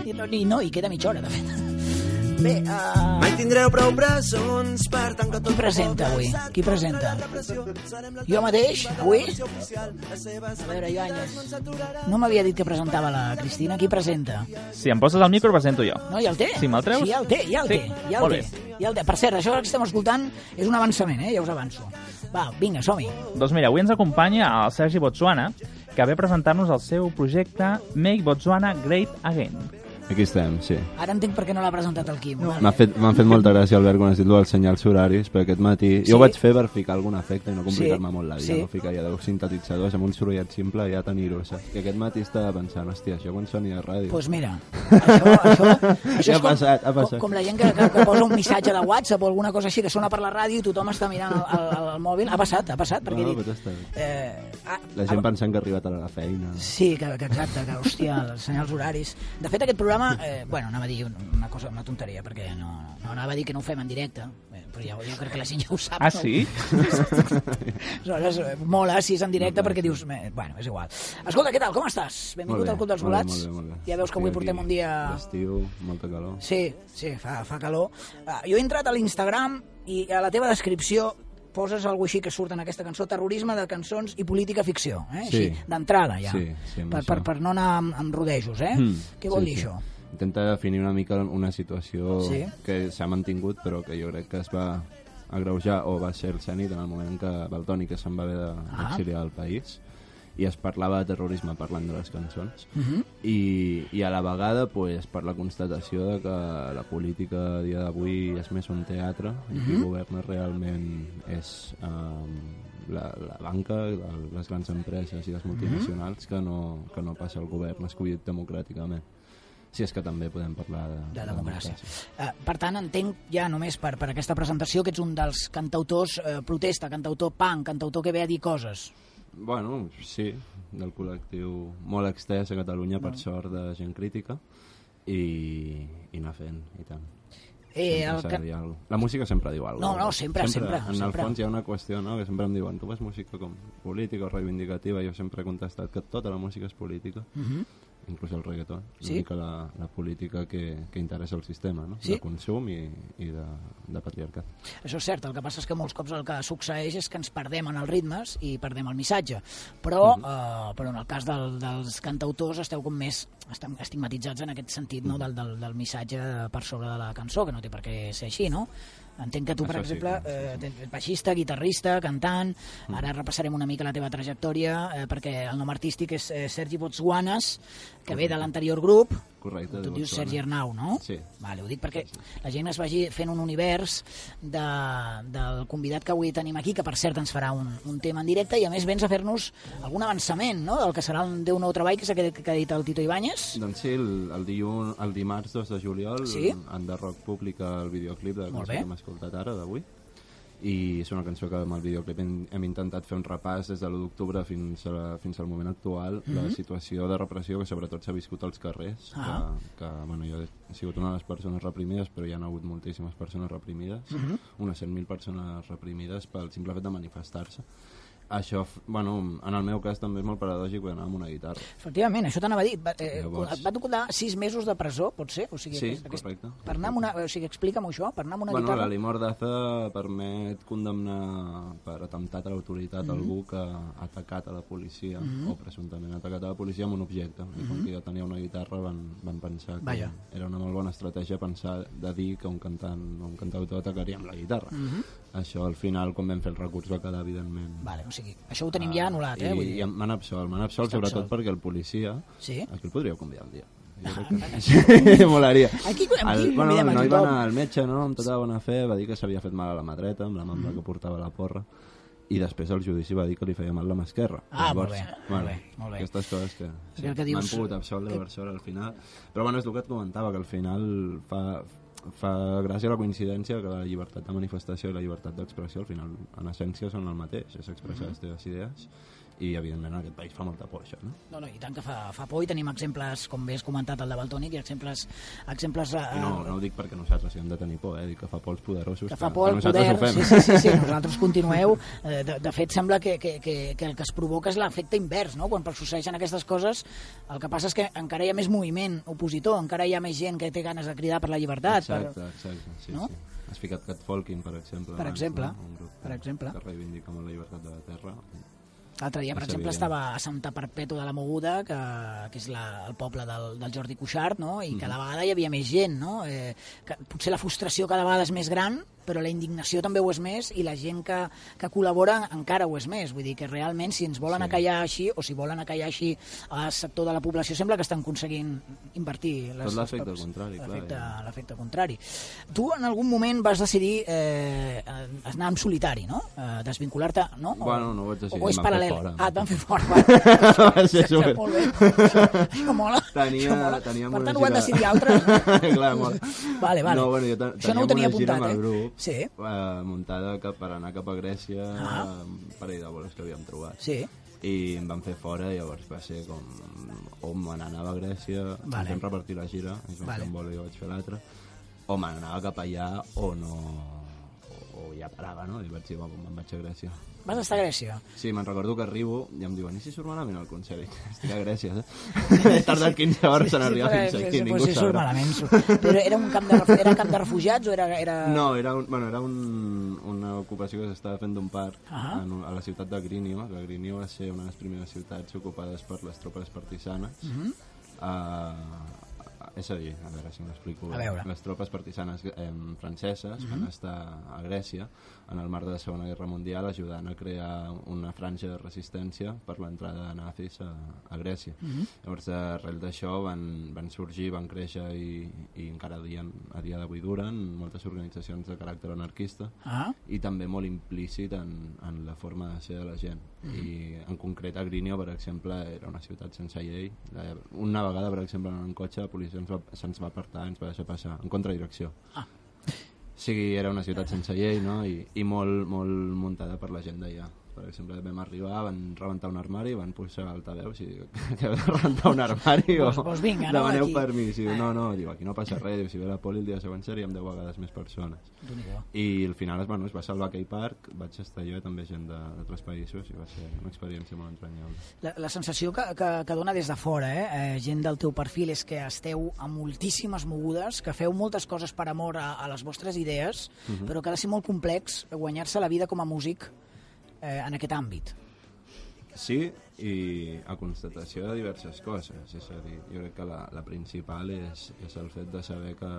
I no, i no, i queda mitja hora, de fet. Bé, uh, Mai tindreu prou presons per tant que tot qui presenta avui? Qui presenta? Jo mateix, avui? A veure, Ibanez. No m'havia dit que presentava la Cristina. Qui presenta? Si em poses el micro, presento jo. No, ja el té? Sí, me'l treus? Sí, ja el té, ja el Sí, té. Ja el molt té. Ja el té. Per cert, això que estem escoltant és un avançament, eh? Ja us avanço. Va, vinga, som-hi. Doncs mira, avui ens acompanya el Sergi Botswana, que ve a presentar-nos el seu projecte Make Botswana Great Again. Aquí estem, sí. Ara entenc per què no l'ha presentat el Quim. No. M'ha fet, m'han fet molta gràcia, Albert, quan has dit el senyals horaris, perquè aquest matí... Sí? Jo ho vaig fer per ficar algun efecte i no complicar-me Sí, molt la vida, sí. no ficar ja deu sintetitzadors amb un sorollet simple i ja tenir-ho, saps? I aquest matí estava pensant, hòstia, això quan soni a ràdio... Doncs pues mira, això, això, això Ja és ha com, passat, ha com, passat. com la gent que, que, que posa un missatge de WhatsApp o alguna cosa així que sona per la ràdio i tothom està mirant el, el, el mòbil. Ha passat, ha passat, perquè No, he dit... però està bé. Eh, ah, La gent ah, pensant que ha arribat a la feina... Sí, que, que exacte, que hòstia, els senyals horaris. De fet, aquest programa, eh, bueno, anava a dir una cosa, una tonteria, perquè no, no anava a dir que no ho fem en directe, eh, però ja, jo crec que la gent ja ho sap. Ah, no? sí? Aleshores, eh, mola si és en directe perquè dius... Bueno, és igual. Escolta, què tal? Com estàs? Benvingut bé, al Club dels molt bé, Volats. molt bé, molt bé. Ja veus que avui portem aquí un dia... D'estiu, molta calor. Sí, sí, fa, fa calor. Uh, jo he entrat a l'Instagram i a la teva descripció poses alguna així que surt en aquesta cançó, terrorisme de cançons i política ficció, eh? Sí. D'entrada ja, Sí, sí, per, per, per no anar amb, amb rodejos, eh? Mm, Què vol sí, dir sí. això? intenta definir una mica una situació Sí. que s'ha mantingut però que jo crec que es va agreujar o va ser el cenit en el moment en què Baltoni que se'n va haver de- Ah. d'exiliar del país i es parlava de terrorisme parlant de les cançons Mhm. I, i a la vegada pues, per la constatació de que la política a dia d'avui és més un teatre i qui Mhm. governa realment és um, la, la banca, les grans empreses i les multinacionals que, no, que no passa el govern escollit democràticament si és que també podem parlar de, de democràcia. Eh, per tant, entenc ja només per, per aquesta presentació que ets un dels cantautors eh, protesta, cantautor punk, cantautor que ve a dir coses. Bueno, sí, del col·lectiu molt extès a Catalunya, per sort, de gent crítica, i, i anar fent, i tant. Eh, Sempre el que- cosa. La música sempre diu alguna No, no, sempre, sempre, En sempre. el fons hi ha una qüestió, no?, que sempre em diuen tu fas música com política o reivindicativa, jo sempre he contestat que tota la música és política, Mhm. Inclús el reggaeton, Sí? mica la, la política que, que interessa el sistema, no?, Sí? de consum i, i de, de patriarcat. Això és cert, el que passa és que molts cops el que succeeix és que ens perdem en els ritmes i perdem el missatge. Però, eh, però en el cas del, dels cantautors esteu com més estem estigmatitzats en aquest sentit no? del, del, del missatge per sobre de la cançó, que no té per què ser així, no? Entenc que tu, per Això sí, exemple, sí, eh, ets baixista, guitarrista, cantant, ara repassarem una mica la teva trajectòria, eh, perquè el nom artístic és eh, Sergi Botswanes, que ve de l'anterior grup, Correcte. tu dius. Sergi Arnau, no? Sí. Vale, ho dic perquè la gent es vagi fent un univers de, del convidat que avui tenim aquí, que per cert ens farà un, un tema en directe, i a més vens a fer-nos algun avançament, no?, del que serà el Déu nou treball que s'ha que, que ha dit el Tito Ibáñez. Doncs sí, el, el, dilluns, el dimarts 2 de juliol Sí? en The Rock publica el videoclip de la que hem escoltat ara, d'avui. I és una cançó que amb el videoclip hem, hem intentat fer un repàs des de l'1 d'octubre fins, a, fins al moment actual, la situació de repressió que sobretot s'ha viscut als carrers, Mhm. Ah. que, que bueno, jo he sigut una de les persones reprimides, però hi ha hagut moltíssimes persones reprimides, Mhm. unes 100.000 persones reprimides pel simple fet de manifestar-se. Això, bueno, en el meu cas també és molt paradògic anava amb una guitarra. Efectivament, això t'anava a dir. Va, eh, Llavors- et va tocar sis mesos de presó, pot ser? O sigui, Sí, correcte. Per anar amb una, o sigui, explica'm això, per anar amb una bueno, guitarra... la Mordaza permet condemnar per atemptat a l'autoritat Mhm. algú que ha atacat a la policia o presumptament ha atacat a la policia amb un objecte. I com que jo tenia una guitarra van, van pensar que. Vaja. era una molt bona estratègia pensar de dir que un cantant o un cantautor atacaria amb la guitarra. Això al final, com vam fer el recurs, va quedar evidentment... Vale, o sigui, això ho tenim ja anul·lat, eh? I, Vull dir... i m'han absolt, m'han absolt Està sobretot absolt. perquè el policia... Sí? Aquí el podríeu convidar un dia. Jo crec que... molaria. Aquí- aquí el, bueno, el noi va anar al metge, no?, amb tota bona fe, va dir que s'havia fet mal a la mà dreta, amb la mà amb la que portava la porra, i després el judici va dir que li feia mal la mà esquerra. Ah, molt bé, molt bueno, bé, molt bé. Aquestes coses que, sí, que dius- m'han pogut absoldre sort al final. Però bueno, és el que et comentava, que al final fa, fa gràcia la coincidència que la llibertat de manifestació i la llibertat d'expressió al final en essència són el mateix, és expressar les teves idees i evidentment en aquest país fa molta por això, no? No, no, i tant que fa, fa por i tenim exemples, com bé has comentat, el de Baltònic, i exemples, exemples eh, I no, no ho dic perquè nosaltres hi hem de tenir por, eh? dic que fa por els poderosos, que fa por el nosaltres poder. ho fem. Sí, sí, sí, sí, nosaltres continueu. Eh, de, de fet, sembla que, que, que, que el que es provoca és l'efecte invers, no? Quan succeeixen aquestes coses, el que passa és que encara hi ha més moviment opositor, encara hi ha més gent que té ganes de cridar per la llibertat. Exacte, Per... exacte, sí, No? sí. Has ficat Catfolking, per exemple. Per abans, exemple, no? Un grup per que- exemple. Que reivindica molt la llibertat de la terra. L'altre dia, per exemple, estava a Santa Perpètua de la Moguda, que, que és la, el poble del, del Jordi Cuixart, no? i cada vegada hi havia més gent. No? Eh, que potser la frustració cada vegada és més gran, però la indignació també ho és més i la gent que, que col·labora encara ho és més. Vull dir que realment si ens volen Sí. acallar així o si volen acallar així al sector de la població sembla que estan aconseguint invertir les, Tot l'efecte contrari, clar, l'efecte- ja. contrari. Tu en algun moment vas decidir eh, anar en solitari, no? Eh, desvincular-te, no? O- Bueno, no ho vaig decidir, O és van paral·lel? Ah, et van fer fora. Va. Ser super- molt bé. Això, això mola. Tenia, això mola. teníem per tant, ho han gira- decidit altres. Clar, mola. Vale, vale. No, bueno, jo Això no ho tenia apuntat, eh? grup, Sí. eh, muntada cap, per anar cap a Grècia, Ah. un parell de boles que havíem trobat. Sí. I em van fer fora, i llavors va ser com... O me n'anava a Grècia, Vale. vam repartir la gira, van Vale. un vol i jo vaig fer l'altre, o me n'anava cap allà o no... Ja parava, no? I vaig dir, bueno, me'n vaig a Grècia. Vas estar a Grècia. Sí, me'n recordo que arribo i em diuen, i si surt malament el concert? I Estic a Grècia, eh? He tardat 15 hores en arribar però- fins sí, aquí, sí, ningú sí, surt malament. surt. Però era un camp de, era camp de refugiats o era... era... No, era, un, bueno, era un, una ocupació que s'estava fent d'un parc Ah. en, un- a la ciutat de Grinio, que Grinio va ser una de les primeres ciutats ocupades per les tropes partisanes Mhm. a, és a dir, a veure si m'explico bé. A veure. Les tropes partisanes eh, franceses van estar a Grècia en el marc de la Segona Guerra Mundial ajudant a crear una franja de resistència per l'entrada de nazis a, a Grècia. Llavors, arrel d'això van, van sorgir, van créixer i, i encara a dia, a dia d'avui duren moltes organitzacions de caràcter anarquista Ah, i també molt implícit en, en la forma de ser de la gent. I en concret a Grinio, per exemple, era una ciutat sense llei. Una vegada, per exemple, en un cotxe la policia ens va, se'ns va apartar, ens va deixar passar en contradirecció. Ah. Sigui, era una ciutat sense llei, no? I, i molt, molt muntada per la gent d'allà. Per exemple, vam arribar, van rebentar un armari, van posar altaveus i heu de rebentar un armari o Doncs- doncs vinga, no, demaneu aquí. permís. I diu, Eh. no, no, diu, aquí no passa res, diu, si ve la poli el dia següent seríem 10 vegades més persones. I al final bueno, es va salvar aquell parc, vaig estar jo i també gent d'altres països i va ser una experiència molt entranyable. La, la sensació que, que, que dona des de fora, eh? eh, gent del teu perfil, és que esteu a moltíssimes mogudes, que feu moltes coses per amor a, a les vostres idees, però que ha de ser molt complex guanyar-se la vida com a músic eh, en aquest àmbit. Sí, i a constatació de diverses coses, és a dir, jo crec que la, la principal és, és el fet de saber que,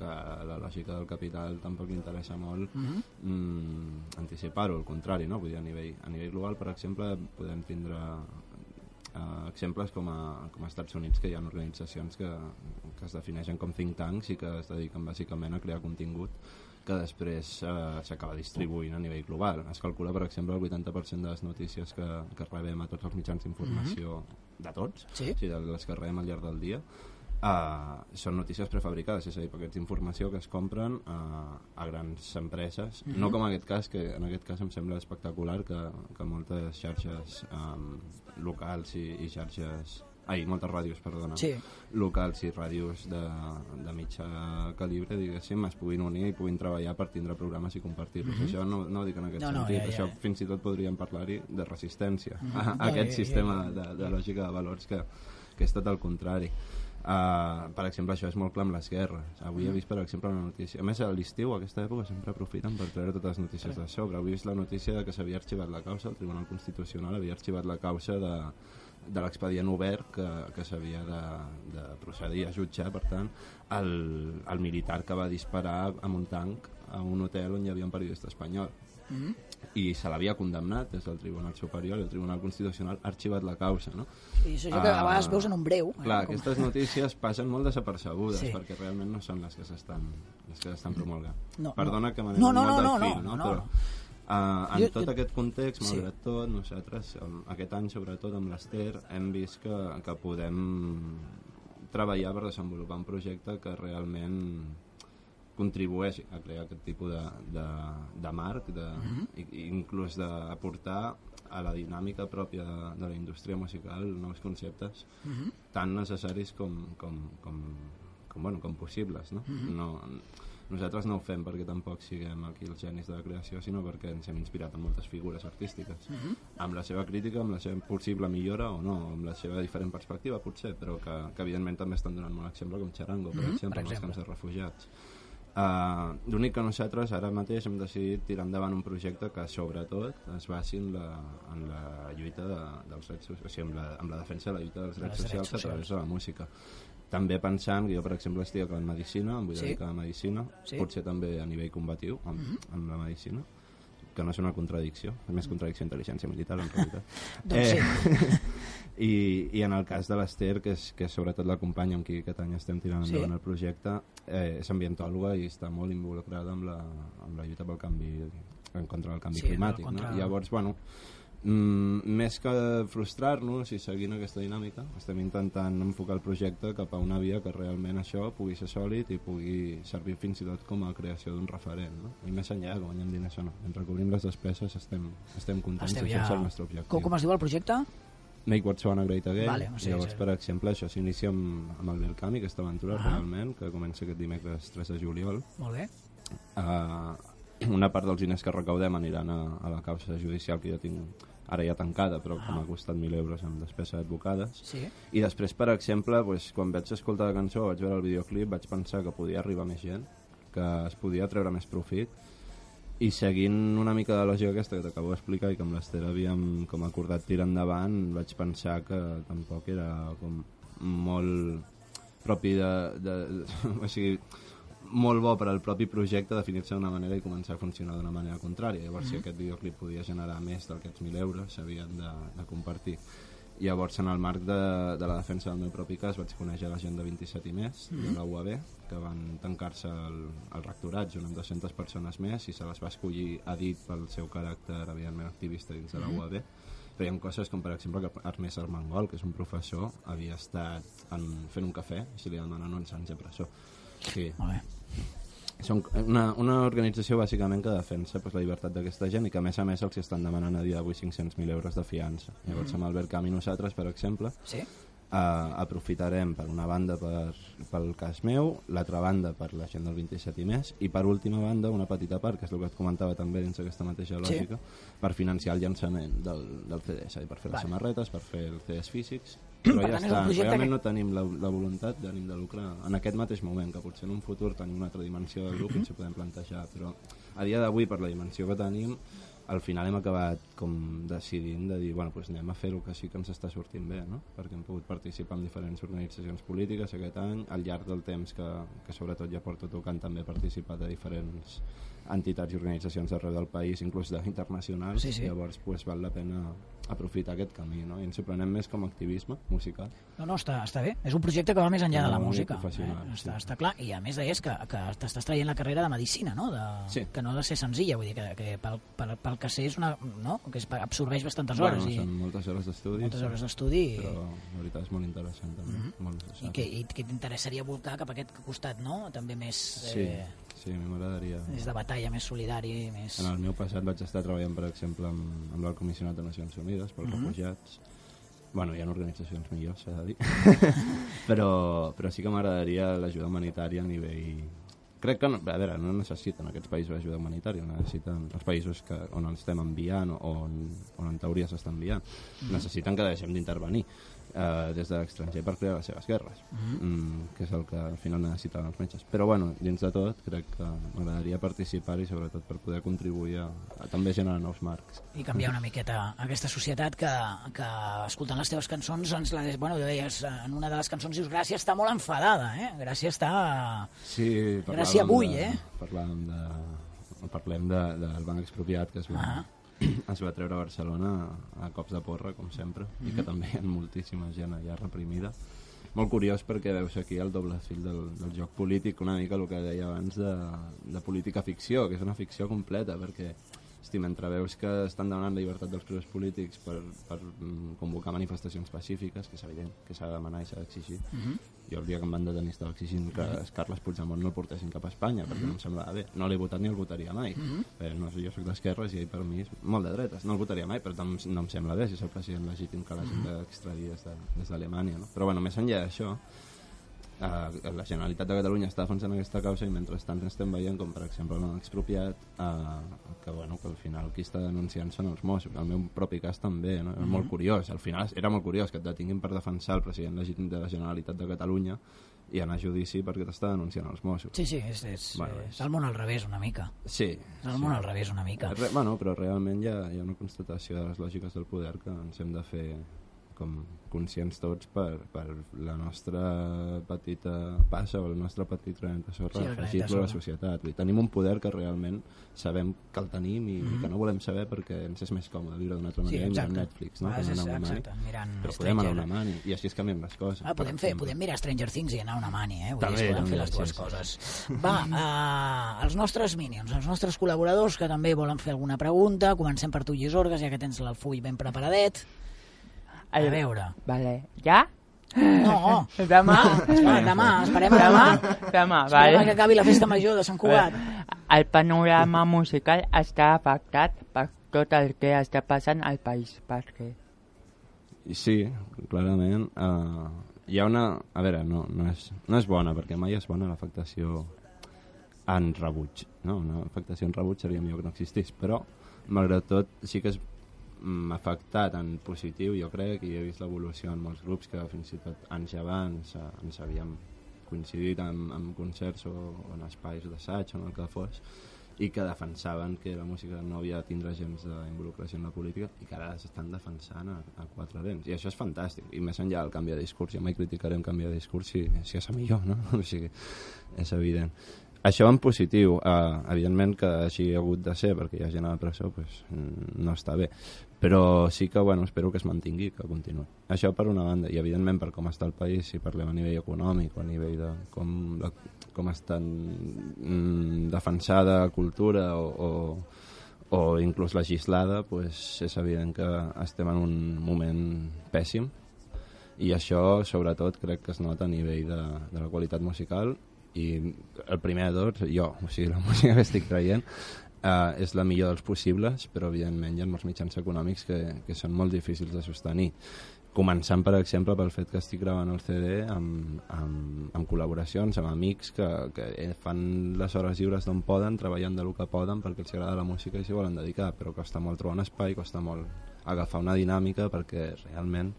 que la lògica del capital tampoc interessa molt mm, anticipar-ho, al contrari, no? Vull dir, a nivell, a nivell global, per exemple, podem tindre eh, exemples com a, com a Estats Units que hi ha organitzacions que, que es defineixen com think tanks i que es dediquen bàsicament a crear contingut que després eh, s'acaba distribuint a nivell global. Es calcula, per exemple, el 80% de les notícies que, que rebem a tots els mitjans d'informació, de tots, Sí. o sigui, de les que rebem al llarg del dia, Uh, són notícies prefabricades, és a dir, paquets d'informació que es compren uh, a grans empreses, no com en aquest cas, que en aquest cas em sembla espectacular que, que moltes xarxes um, locals i, i xarxes ai, moltes ràdios, perdona Sí. locals i ràdios de, de mitjà calibre, diguéssim, es puguin unir i puguin treballar per tindre programes i compartir-los. Això no, no ho dic en aquest No, no, sentit, ja, ja. això fins i tot podríem parlar-hi de resistència a, a Ja, aquest ja, ja, sistema de, de lògica de valors que, que és tot el contrari. Uh, per exemple, això és molt clar amb les guerres. Avui he vist, per exemple, una notícia... A més, a l'estiu, a aquesta època, sempre aprofiten per treure totes les notícies de sobre. Avui he vist la notícia de que s'havia arxivat la causa, el Tribunal Constitucional havia arxivat la causa de, de l'expedient obert que, que s'havia de, de procedir a jutjar, per tant, el, el militar que va disparar amb un tanc a un hotel on hi havia un periodista espanyol i se l'havia condemnat des del Tribunal Superior i el Tribunal Constitucional ha arxivat la causa, no? I això que a vegades veus en un breu. eh, Clar, com- aquestes notícies passen molt desapercebudes Sí. perquè realment no són les que s'estan les que s'estan promulgant. No, Perdona no. que m'anem No, no, molt no, del no, fil, no, no, no. però uh, en Jo- tot jo- aquest context, Sí. malgrat tot, nosaltres um, aquest any, sobretot amb l'Ester, hem vist que, que podem treballar per desenvolupar un projecte que realment contribueixi a crear aquest tipus de, de, de marc, de, i, i inclús d'aportar a la dinàmica pròpia de, de la indústria musical nous conceptes tan necessaris com, com, com, com, bueno, com possibles. No? no, nosaltres no ho fem perquè tampoc siguem aquí els genis de la creació, sinó perquè ens hem inspirat en moltes figures artístiques, amb la seva crítica, amb la seva possible millora o no, amb la seva diferent perspectiva potser, però que, que evidentment també estan donant molt exemple com Charango, per exemple, per amb els exemple. camps de refugiats. Uh, L'únic que nosaltres ara mateix hem decidit tirar endavant un projecte que sobretot es basi en la, en la lluita de, dels drets socials, o sigui, amb la, amb la defensa de la lluita dels drets drets socials a socials. través de la música. També pensant que jo, per exemple, estic acabant Medicina, em vull Sí. dedicar a Medicina, Sí. potser també a nivell combatiu, amb, amb la Medicina, que no és una contradicció, és més contradicció intel·ligència militar, en realitat. Doncs sí. I, I en el cas de l'Ester, que és, que és sobretot la companya amb qui aquest any estem tirant Sí. endavant el projecte, eh, és ambientòloga i està molt involucrada amb la, amb la lluita pel canvi en contra del canvi Sí, climàtic. contra- No? Llavors, bueno, mm, més que frustrar-nos i seguint aquesta dinàmica, estem intentant enfocar el projecte cap a una via que realment això pugui ser sòlid i pugui servir fins i tot com a creació d'un referent. No? I més enllà, que guanyem diners o no. Mentre cobrim les despeses estem, estem contents, Esteu això ja... el nostre objectiu. Com, com es diu el projecte? Make Botswana Great Again. Vale, sigui, Llavors, sí. per exemple, això s'inicia amb, amb el Belcami, aquesta aventura, Ah. realment, que comença aquest dimecres 3 de juliol. Molt bé. Uh, una part dels diners que recaudem aniran a, a la causa judicial que jo tinc ara ja tancada, però que m'ha costat 1.000 euros amb despesa d'advocades. Sí. I després, per exemple, doncs, quan vaig escoltar la cançó, vaig veure el videoclip, vaig pensar que podia arribar més gent, que es podia treure més profit, i seguint una mica de lògica aquesta que t'acabo d'explicar i que amb l'Ester havíem com acordat tirar endavant, vaig pensar que tampoc era com molt propi de, de, o sigui, molt bo per al propi projecte definir-se d'una manera i començar a funcionar d'una manera contrària. Llavors, si aquest videoclip podia generar més d'aquests 1.000 euros, s'havien de, de compartir. Llavors, en el marc de, de la defensa del meu propi cas, vaig conèixer la gent de 27 i més, de la UAB, que van tancar-se al, al rectorat junt amb 200 persones més i se les va escollir a dit pel seu caràcter, evidentment, activista dins de la UAB. Feien coses com, per exemple, que Ernest Armengol, que és un professor, havia estat en, fent un cafè i se li demanen 11 anys de presó. Sí. Molt bé. Són una, una organització bàsicament que defensa pues, la llibertat d'aquesta gent i que a més a més els estan demanant a dia d'avui 500.000 euros de fiança. Llavors amb Albert Camp i nosaltres, per exemple, Sí? Uh, aprofitarem per una banda per, pel cas meu, l'altra banda per la gent del 27 i més, i per última banda una petita part, que és el que et comentava també dins d'aquesta mateixa lògica, per financiar el llançament del, del CD, és a dir, per fer les Vale. samarretes, per fer els CDs físics, però Per ja està, realment que- no tenim la, la voluntat d'ànim de lucre en aquest mateix moment, que potser en un futur tenim una altra dimensió del grup i ens podem plantejar, però a dia d'avui, per la dimensió que tenim, al final hem acabat com decidint de dir, bueno, doncs anem a fer el que sí que ens està sortint bé, no? perquè hem pogut participar en diferents organitzacions polítiques aquest any, al llarg del temps que, que sobretot ja porto tocant també he participat a diferents entitats i organitzacions arreu del país, inclús d'internacionals, Sí, sí. llavors pues, val la pena aprofitar aquest camí, no? i ens prenem més com a activisme musical. No, no, està, està bé. És un projecte que va més enllà de la No, música. Eh? Està, sí. està clar. I a més deies que, que t'estàs traient la carrera de Medicina, no? De, Sí. Que no ha de ser senzilla, vull dir que, que pel, pel, pel que sé és una... No? Que és, absorbeix bastantes Bueno, hores. són moltes hores d'estudi. Moltes hores d'estudi i- Però la veritat és molt interessant també. Mm -hmm. molt I, que, i que t'interessaria volcar cap a aquest costat, no? També més... Eh, sí, a mi m'agradaria. més de batalla, més solidari, més... En el meu passat vaig estar treballant, per exemple, amb, amb l'Alt Comissionat de Nacions Unides pels Mhm. refugiats. Bueno, hi ha organitzacions millors, s'ha de dir. però, però sí que m'agradaria l'ajuda humanitària a nivell... Crec que, no, a veure, no necessiten aquests països ajuda humanitària, necessiten els països que, on ens estem enviant o on, on en teoria s'està enviant, necessiten que deixem d'intervenir eh, des de l'estranger per crear les seves guerres, mm, que és el que al final necessiten els metges. Però bueno, dins de tot, crec que m'agradaria participar i sobretot per poder contribuir a, a també generar nous marcs. i canviar una miqueta aquesta societat que, que escoltant les teves cançons ens la, bueno, deies, en una de les cançons dius Gràcia està molt enfadada, eh? Gràcia està... Sí, Gràcia avui, de, eh? Parlàvem de, parlem de, del banc expropiat que es va, Ah. es va treure a Barcelona a cops de porra, com sempre, i Mhm. que també hi ha moltíssima gent allà reprimida. Molt curiós perquè veus aquí el doble fil del, del joc polític, una mica el que deia abans de, de política ficció, que és una ficció completa, perquè hosti, mentre veus que estan demanant la llibertat dels presos polítics per, per mm, convocar manifestacions pacífiques, que és evident que s'ha de demanar i s'ha d'exigir, jo el dia que em van detenir estava exigint que Carles Puigdemont no el portessin cap a Espanya perquè no em semblava bé, no l'he votat ni el votaria mai. Eh, no, jo sóc d'esquerres i ell per mi és molt de dretes, no el votaria mai però em- no em sembla bé si és el president legítim que l'hagin d'extradir des de- des d'Alemanya no? però bueno, més enllà d'això eh, la Generalitat de Catalunya està defensant aquesta causa i mentrestant estem veient com per exemple l'han expropiat eh, que, bueno, que al final qui està denunciant són els Mossos el meu propi cas també, no? era molt curiós al final era molt curiós que et detinguin per defensar el president legítim de la Generalitat de Catalunya i anar a judici perquè t'està denunciant els Mossos Sí, sí, és, és, Bueno, bueno, és- és el món al revés una mica. sí, És el món al revés una mica. Re, bueno, però realment hi ha, hi ha una constatació de les lògiques del poder que ens hem de fer com conscients tots per, per la nostra petita passa o el nostre petit granet de sorra Sí, sí, afegir-lo a la societat. Vull dir, tenim un poder que realment sabem que el tenim i, Mhm. i que no volem saber perquè ens és més còmode viure d'una altra manera i mirant Netflix, no? Ah, és, mani. exacte, mirant Però podem anar a una mani i així es canviem les coses. Ah, podem, fer, podem mirar Stranger Things i anar a una mani, eh? Vull També, dir, també, fer les sí, dues sí. coses. Va, uh, els nostres minions, els nostres col·laboradors que també volen fer alguna pregunta, comencem per tu, Llisorgues, ja que tens el full ben preparadet. A El- veure. Vale. Ja? No, Demà? espera, demà, esperem a demà. Demà? Demà, Esperem a que vale. acabi la festa major de Sant Cugat. El panorama musical està afectat per tot el que està passant al país. Per què? I Sí, clarament. Uh, hi ha una... A veure, no, no, és, no és bona, perquè mai és bona l'afectació en rebuig. No? Una afectació en rebuig seria millor que no existís, però, malgrat tot, sí que és mm, afectat en positiu, jo crec, i he vist l'evolució en molts grups que fins i tot anys abans eh, ens havíem coincidit en, en concerts o, o en espais d'assaig o en el que fos, i que defensaven que la música no havia de tindre gens d'involucració en la política i que ara s'estan defensant a, a quatre dents. I això és fantàstic. I més enllà del canvi de discurs, jo mai criticaré un canvi de discurs si, si és a millor, no? O sigui, és evident. Això en positiu, eh, evidentment que així ha hagut de ser, perquè hi ha gent a la presó, pues, mm, no està bé. Però sí que, bueno, espero que es mantingui, que continuï. Això per una banda, i evidentment per com està el país, si parlem a nivell econòmic o a nivell de com, la, com està mm, defensada cultura o, o, o inclús legislada, pues, és evident que estem en un moment pèssim i això sobretot crec que es nota a nivell de, de la qualitat musical i el primer de tots, jo, o sigui, la música que estic traient uh, és la millor dels possibles, però evidentment hi ha molts mitjans econòmics que, que són molt difícils de sostenir. Començant, per exemple, pel fet que estic gravant el CD amb, amb, amb col·laboracions, amb amics que, que fan les hores lliures d'on poden, treballant de lo que poden perquè els agrada la música i s'hi volen dedicar, però costa molt trobar un espai, costa molt agafar una dinàmica perquè realment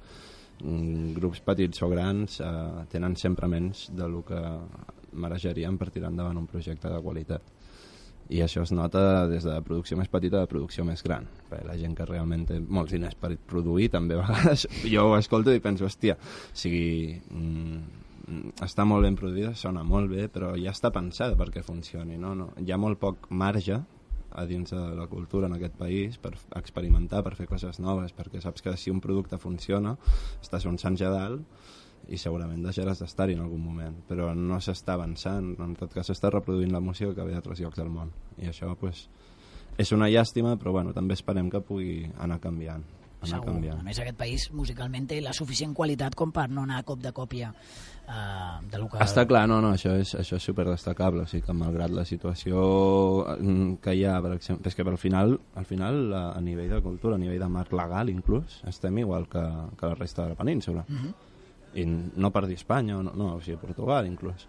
mm, grups petits o grans eh, tenen sempre menys de lo que mereixerien per tirar endavant un projecte de qualitat i això es nota des de producció més petita a producció més gran perquè la gent que realment té molts diners per produir també a vegades jo ho escolto i penso, hòstia o sigui, mm, està molt ben produïda, sona molt bé però ja està pensada perquè funcioni no? No, hi ha molt poc marge a dins de la cultura en aquest país per experimentar, per fer coses noves perquè saps que si un producte funciona estàs un sant a dalt i segurament deixaràs d'estar-hi en algun moment però no s'està avançant en tot cas s'està reproduint la música que ve d'altres llocs del món i això pues, és una llàstima però bueno, també esperem que pugui anar canviant anar Segur. canviant A més, aquest país musicalment té la suficient qualitat com per no anar a cop de còpia uh, de lo que... Està clar, no, no, això és, això és super destacable, o sigui que malgrat la situació mm, que hi ha, per exemple, és que al final, al final a, a nivell de cultura, a nivell de marc legal inclús, estem igual que, que la resta de la península. Uh -huh. I no per dir Espanya, no, no, o sigui, Portugal inclús.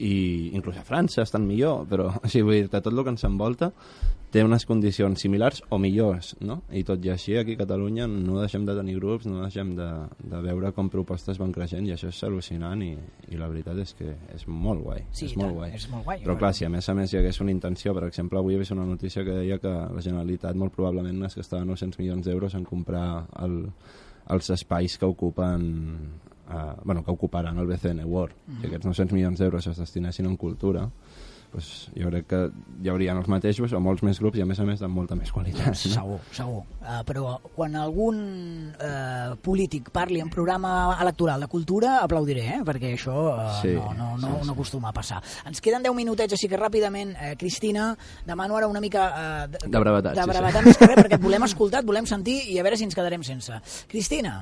I inclús a França estan millor, però o sigui, vull dir tot el que ens envolta té unes condicions similars o millors, no? I tot i així, aquí a Catalunya no deixem de tenir grups, no deixem de, de veure com propostes van creixent i això és al·lucinant i, i la veritat és que és molt guai. Sí, és molt tant, guai. és molt guai. Però clar, si a més a més hi hagués una intenció, per exemple, avui he vist una notícia que deia que la Generalitat molt probablement es gastava 900 milions d'euros en comprar el, els espais que ocupen eh, bueno, que ocuparan el BCN World. Si aquests 900 milions d'euros es destinessin en cultura, pues, jo crec que hi haurien els mateixos o molts més grups i a més a més de molta més qualitat. No? Segur, segur. Uh, però quan algun uh, polític parli en programa electoral de cultura, aplaudiré, eh? perquè això uh, Sí, no, no, no, sí, sí. no acostuma a passar. Ens queden 10 minutets, així que ràpidament, uh, Cristina, demano ara una mica uh, de, De brevetat, de sí, sí. brevetat més que res, perquè et volem escoltar, et volem sentir i a veure si ens quedarem sense. Cristina,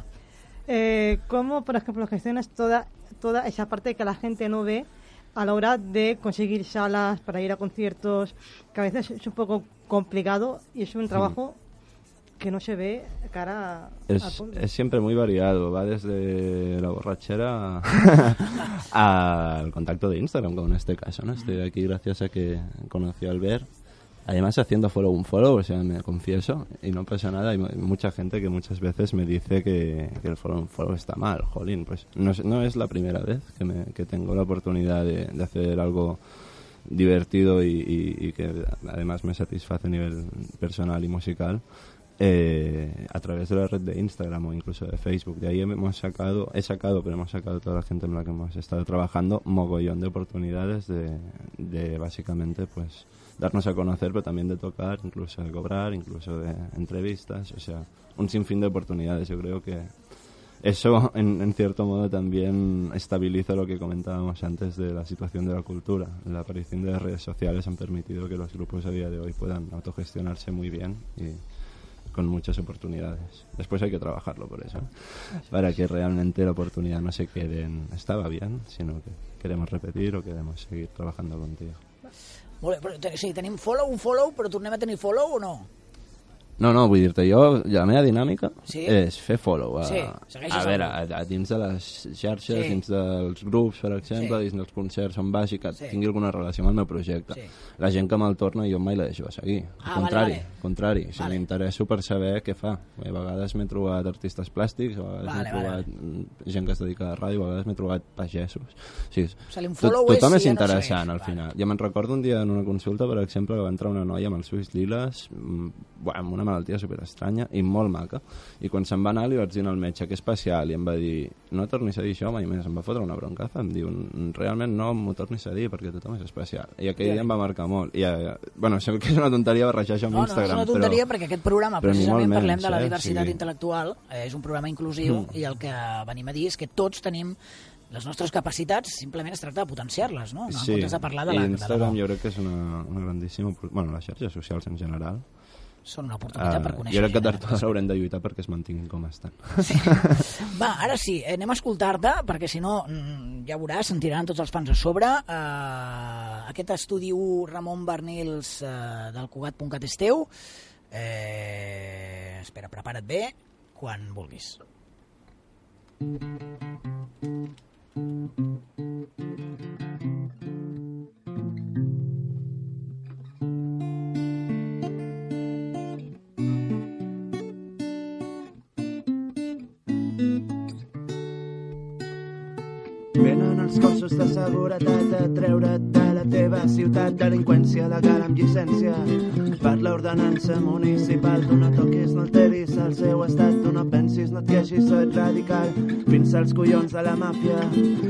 Eh, ¿Cómo, por ejemplo, gestionas toda, toda esa parte que la gente no ve a la hora de conseguir salas para ir a conciertos, que a veces es un poco complicado y es un trabajo que no se ve cara a- Es, público? es siempre muy variado, va desde la borrachera al contacto de Instagram, como en este caso. ¿no? Estoy aquí gracias a que conocí a Albert, además haciendo follow un follow, o sea, me confieso, y no pasa nada. Hay mu- mucha gente que muchas veces me dice que, el follow un follow está mal, jolín, pues no es, no es la primera vez que, me, que tengo la oportunidad de, hacer algo divertido y, que además me satisface a nivel personal y musical eh, a través de la red de Instagram o incluso de Facebook. De ahí hemos sacado, he sacado, pero hemos sacado toda la gente en la que hemos estado trabajando mogollón de oportunidades de, de básicamente pues darnos a conocer, pero también de tocar, incluso de cobrar, incluso de entrevistas, o sea, un sinfín de oportunidades. Yo creo que eso, en, en cierto modo, también estabiliza lo que comentábamos antes de la situación de la cultura. La aparición de las redes sociales han permitido que los grupos a día de hoy puedan autogestionarse muy bien y con muchas oportunidades. Después hay que trabajarlo por eso, para que realmente la oportunidad no se quede en estaba bien, sino que queremos repetir o queremos seguir trabajando contigo. Molt bé, però, sí, tenim follow, un follow, però tornem a tenir follow o no? No, no, vull dir-te, jo, la meva dinàmica Sí? és fer follow. A, Sí, a veure, a, a, dins de les xarxes, Sí. dins dels grups, per exemple, Sí. dins dels concerts on vagi, que Sí. tingui alguna relació amb el meu projecte. Sí. La gent que me'l torna jo mai la deixo de seguir. Ah, Al contrari, vale, vale. contrari. Si Vale. m'interesso per saber què fa. A vegades m'he trobat artistes plàstics, a vegades Vale, m'he vale, trobat gent que es dedica a la ràdio, a vegades m'he trobat pagesos. O sigui, O sigui, és tothom és si ja no interessant segueix. al Vale. final. Ja me'n recordo un dia en una consulta, per exemple, que va entrar una noia amb els ulls liles, mm, amb una malaltia super estranya i molt maca. I quan se'n va anar li vaig dir al metge que especial i em va dir no tornis a dir això mai més. Em va fotre una broncaza. Em diu, realment no m'ho tornis a dir perquè tothom és especial. I aquell dia em va marcar molt. I, eh, bueno, sé que és una tonteria barrejar això amb No, no, és Instagram, una tonteria però... perquè aquest programa però precisament molt parlem menys, de la eh? diversitat Sí. intel·lectual, eh, és un programa inclusiu i el que venim a dir és que tots tenim les nostres capacitats, simplement es tracta de potenciar-les, no? no en comptes de parlar de la, I de Instagram la jo crec que és una, una grandíssima... Bueno, les xarxes socials en general. Són una oportunitat per Uh, conèixer jo crec que tard eh? o d'hora haurem de lluitar perquè es mantinguin com estan. Va, ara sí, eh, anem a escoltar-te, perquè si no, mm, ja veuràs, se'n tiraran tots els fans a sobre. Uh, aquest estudi 1 Ramon Bernils uh, del Cugat.cat és teu. Eh, espera, prepara't bé, quan vulguis. Venen cossos de seguretat a treure't de la teva ciutat. Delinqüència legal amb llicència per l'ordenança municipal. Tu no toquis, no alteris el seu estat. Tu no pensis, no et queixis, o ets radical. Fins als collons de la màfia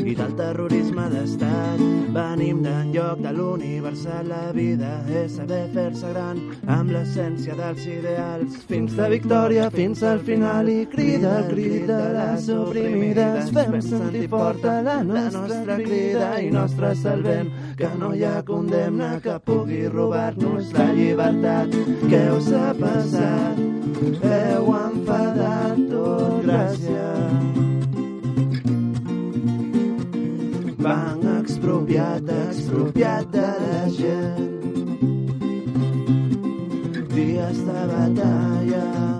i del terrorisme d'estat. Venim d'enlloc de l'universal la vida és saber fer-se gran amb l'essència dels ideals. Fins de victòria fins al final i crida el crit de les oprimides fem sentir forta la nostra crida i nostre salvem. Que no hi ha condemna que pugui robar-nos la llibertat què us ha passat? heu enfadat tot gràcia van expropiat, expropiat de la gent. Dies de batalla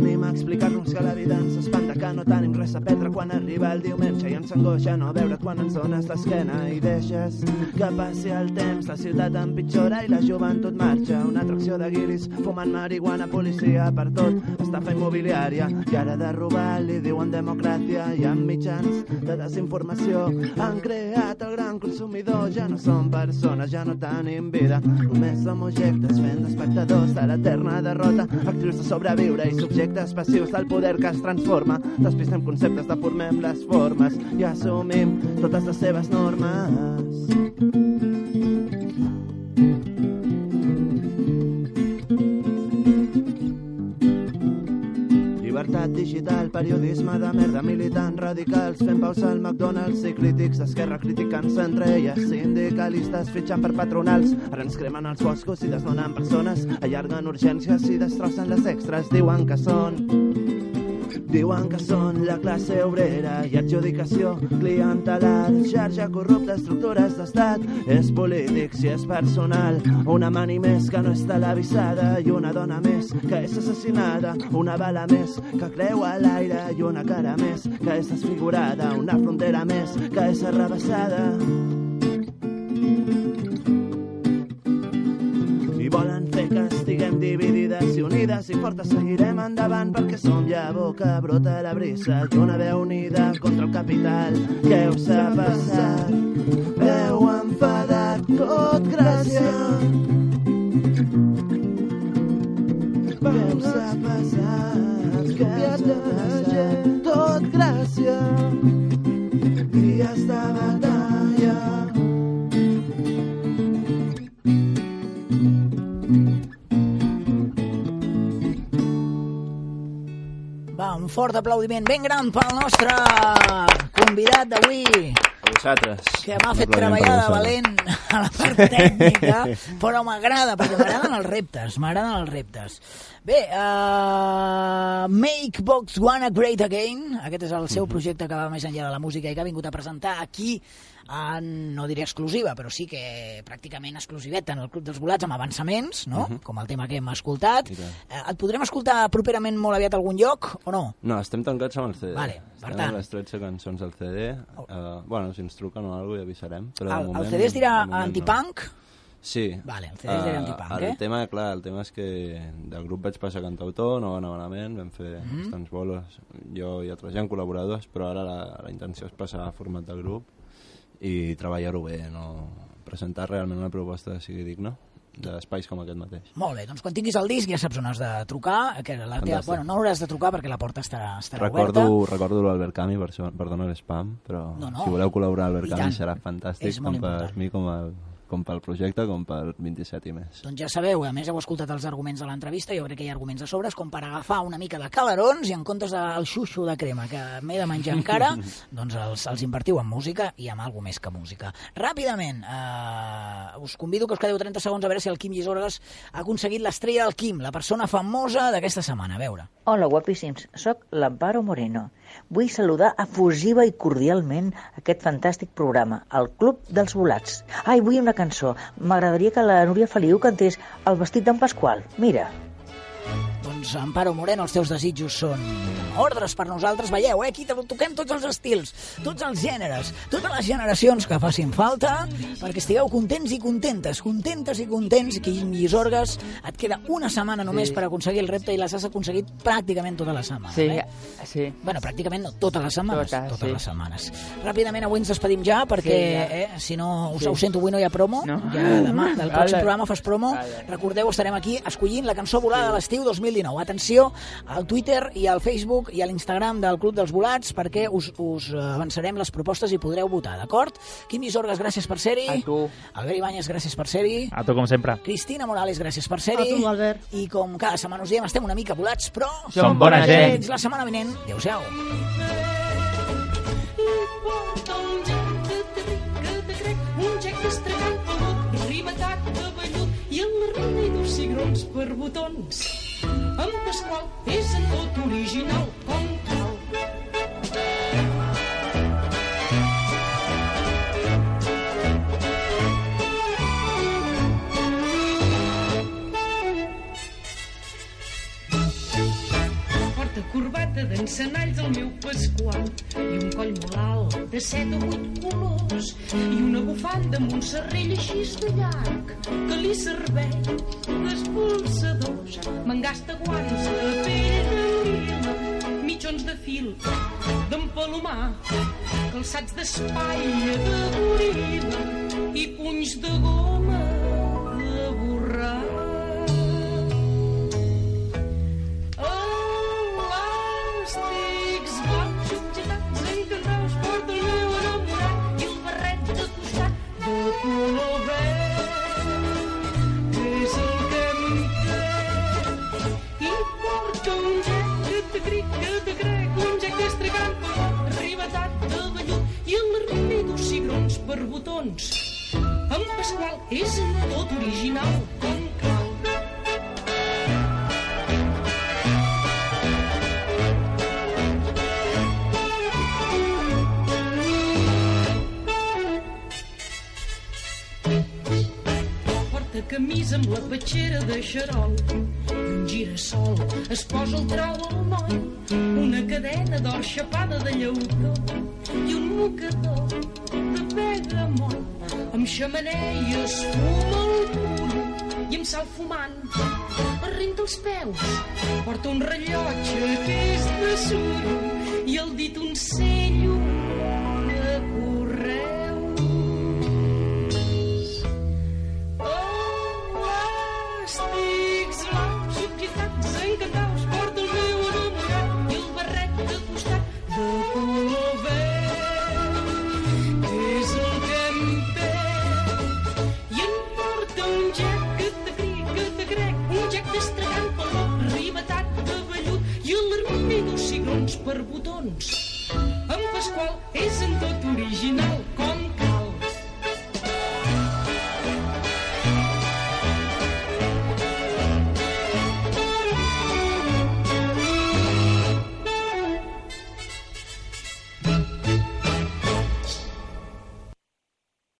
venim a explicar-nos que la vida ens espanta, que no tenim res a perdre quan arriba el diumenge. I ens angoixa no veure quan ens dones l'esquena i deixes que passi el temps, la ciutat empitjora i la joventut marxa. Una atracció de guiris, fumant marihuana, policia per tot, estafa immobiliària i ara de robar li diuen democràcia. I amb mitjans de desinformació han creat el gran consumidor. Ja no som persones, ja no tenim vida, només som objectes fent d'espectadors de l'eterna derrota, actrius de sobreviure i subjectes passius del poder que es transforma. Despistem conceptes, deformem les formes i assumim totes les seves normes. Periodisme de merda, militant, radicals, fent pausa al McDonald's i crítics d'esquerra criticant-se entre elles, sindicalistes fitxant per patronals, ara ens cremen els boscos i desnonen persones, allarguen urgències i destrossen les extras, diuen que són Diuen que són la classe obrera i adjudicació clientelar, xarxa corrupta, estructures d'estat, és polític si és personal, una mani més que no és televisada i una dona més que és assassinada, una bala més que creu a l'aire i una cara més que és desfigurada, una frontera més que és arrabassada. I unides i fortes seguirem endavant perquè som llavor que brota la brisa i una veu unida contra el capital. Què us ha passat? Heu enfadat tot gràcia. Què us ha passat? Què us ha passat? Tot gràcia. Dies de fort aplaudiment ben gran pel nostre convidat d'avui, A vosaltres. que m'ha fet treballar de valent a la part tècnica, però m'agrada, perquè m'agraden els reptes, m'agraden els reptes. Bé, uh, Make Botswana Great Again. Aquest és el seu projecte que va més enllà de la música i que ha vingut a presentar aquí en, no diré exclusiva, però sí que pràcticament exclusiveta en el Club dels Volats amb avançaments, no? com el tema que hem escoltat. Tant. Eh, et podrem escoltar properament molt aviat a algun lloc o no? No, estem tancats amb el CD. Vale, per estem tant. amb les 13 cançons del CD. Uh, bueno, si ens truquen o alguna cosa ja avisarem. Però El, moment, el CD es dirà moment no. antipunk? Sí. Vale, el CD es dirà antipunk, el eh? tema, clar, el tema és que del grup vaig passar a cantautor, no va anar malament, vam fer Mhm. bastants bolos, jo i altra gent, col·laboradors, però ara la, la intenció és passar a format de grup i treballar-ho bé, no presentar realment una proposta que sigui digna d'espais com aquest mateix. Molt bé, doncs quan tinguis el disc ja saps on has de trucar, que la teva, bueno, no hauràs de trucar perquè la porta estarà, estarà Recordo, oberta. recordo l'Albert Cami, per això, perdona l'espam, però No, no. si voleu col·laborar I l'Albert. Cami serà fantàstic, tant per mi com, el, com pel projecte, com pel 27 i més. Doncs ja sabeu, a més heu escoltat els arguments de l'entrevista, jo crec que hi ha arguments a sobres com per agafar una mica de calarons i en comptes del xuxo de crema que m'he de menjar encara, doncs els, els invertiu en música i amb alguna més que música. Ràpidament, eh, us convido que us quedeu 30 segons a veure si el Quim Llisorgues ha aconseguit l'estrella del Quim, la persona famosa d'aquesta setmana. A veure. Hola, guapíssims. Soc l'Amparo Moreno. Vull saludar efusiva i cordialment aquest fantàstic programa, el Club dels Volats. Ai, vull una cançó. M'agradaria que la Núria Feliu cantés El vestit d'en Pasqual. Mira. Doncs, Amparo Moreno, els teus desitjos són ordres per nosaltres. Veieu, eh? Aquí toquem tots els estils, tots els gèneres, totes les generacions que facin falta, perquè estigueu contents i contentes, contentes i contents, que Llisorgues et queda una setmana només Sí. per aconseguir el repte i les has aconseguit pràcticament tota la setmana. Sí, eh? sí. Bueno, pràcticament no, totes les setmanes. Totes, totes sí. les setmanes. Ràpidament, avui ens despedim ja, perquè, Sí, ja. eh, si no, us Sí. ho sento, avui no hi ha promo. No. Ja demà, del pròxim Vale. programa fas promo. Vale. Recordeu, estarem aquí escollint la cançó volada de l'estiu 2019. Atenció al Twitter i al Facebook i a l'Instagram del Club dels Volats perquè us, us eh, avançarem les propostes i podreu votar, d'acord? Quim Isorgues, gràcies per ser-hi. A tu. Albert Ibáñez, gràcies per ser-hi. A tu, com sempre. Cristina Morales, gràcies per A ser-hi. tu, Albert. I com cada setmana us diem, estem una mica volats, però... Som bona gent. Fins la setmana vinent. Adéu-siau. Un un vellut i dos cigrons per botons. En Pasqual és en tot original com cal. Porta corbata d'encenalls al meu Pasqual. I un coll molt alt de set o vuit colors. I una bufanda amb un serrell així de llarg que li serveix d'expulsadors m'engasta guants de pell de lila mitjons de fil d'empalomar calçats d'espatlla de goril·la i punys de goma petxera de xarol i un girassol es posa el trau al moll. Una cadena d'or xapada de llautó i un mocador de pegamol amb xamanella es fuma el punt i amb sal fumant es els peus porta un rellotge que és de suro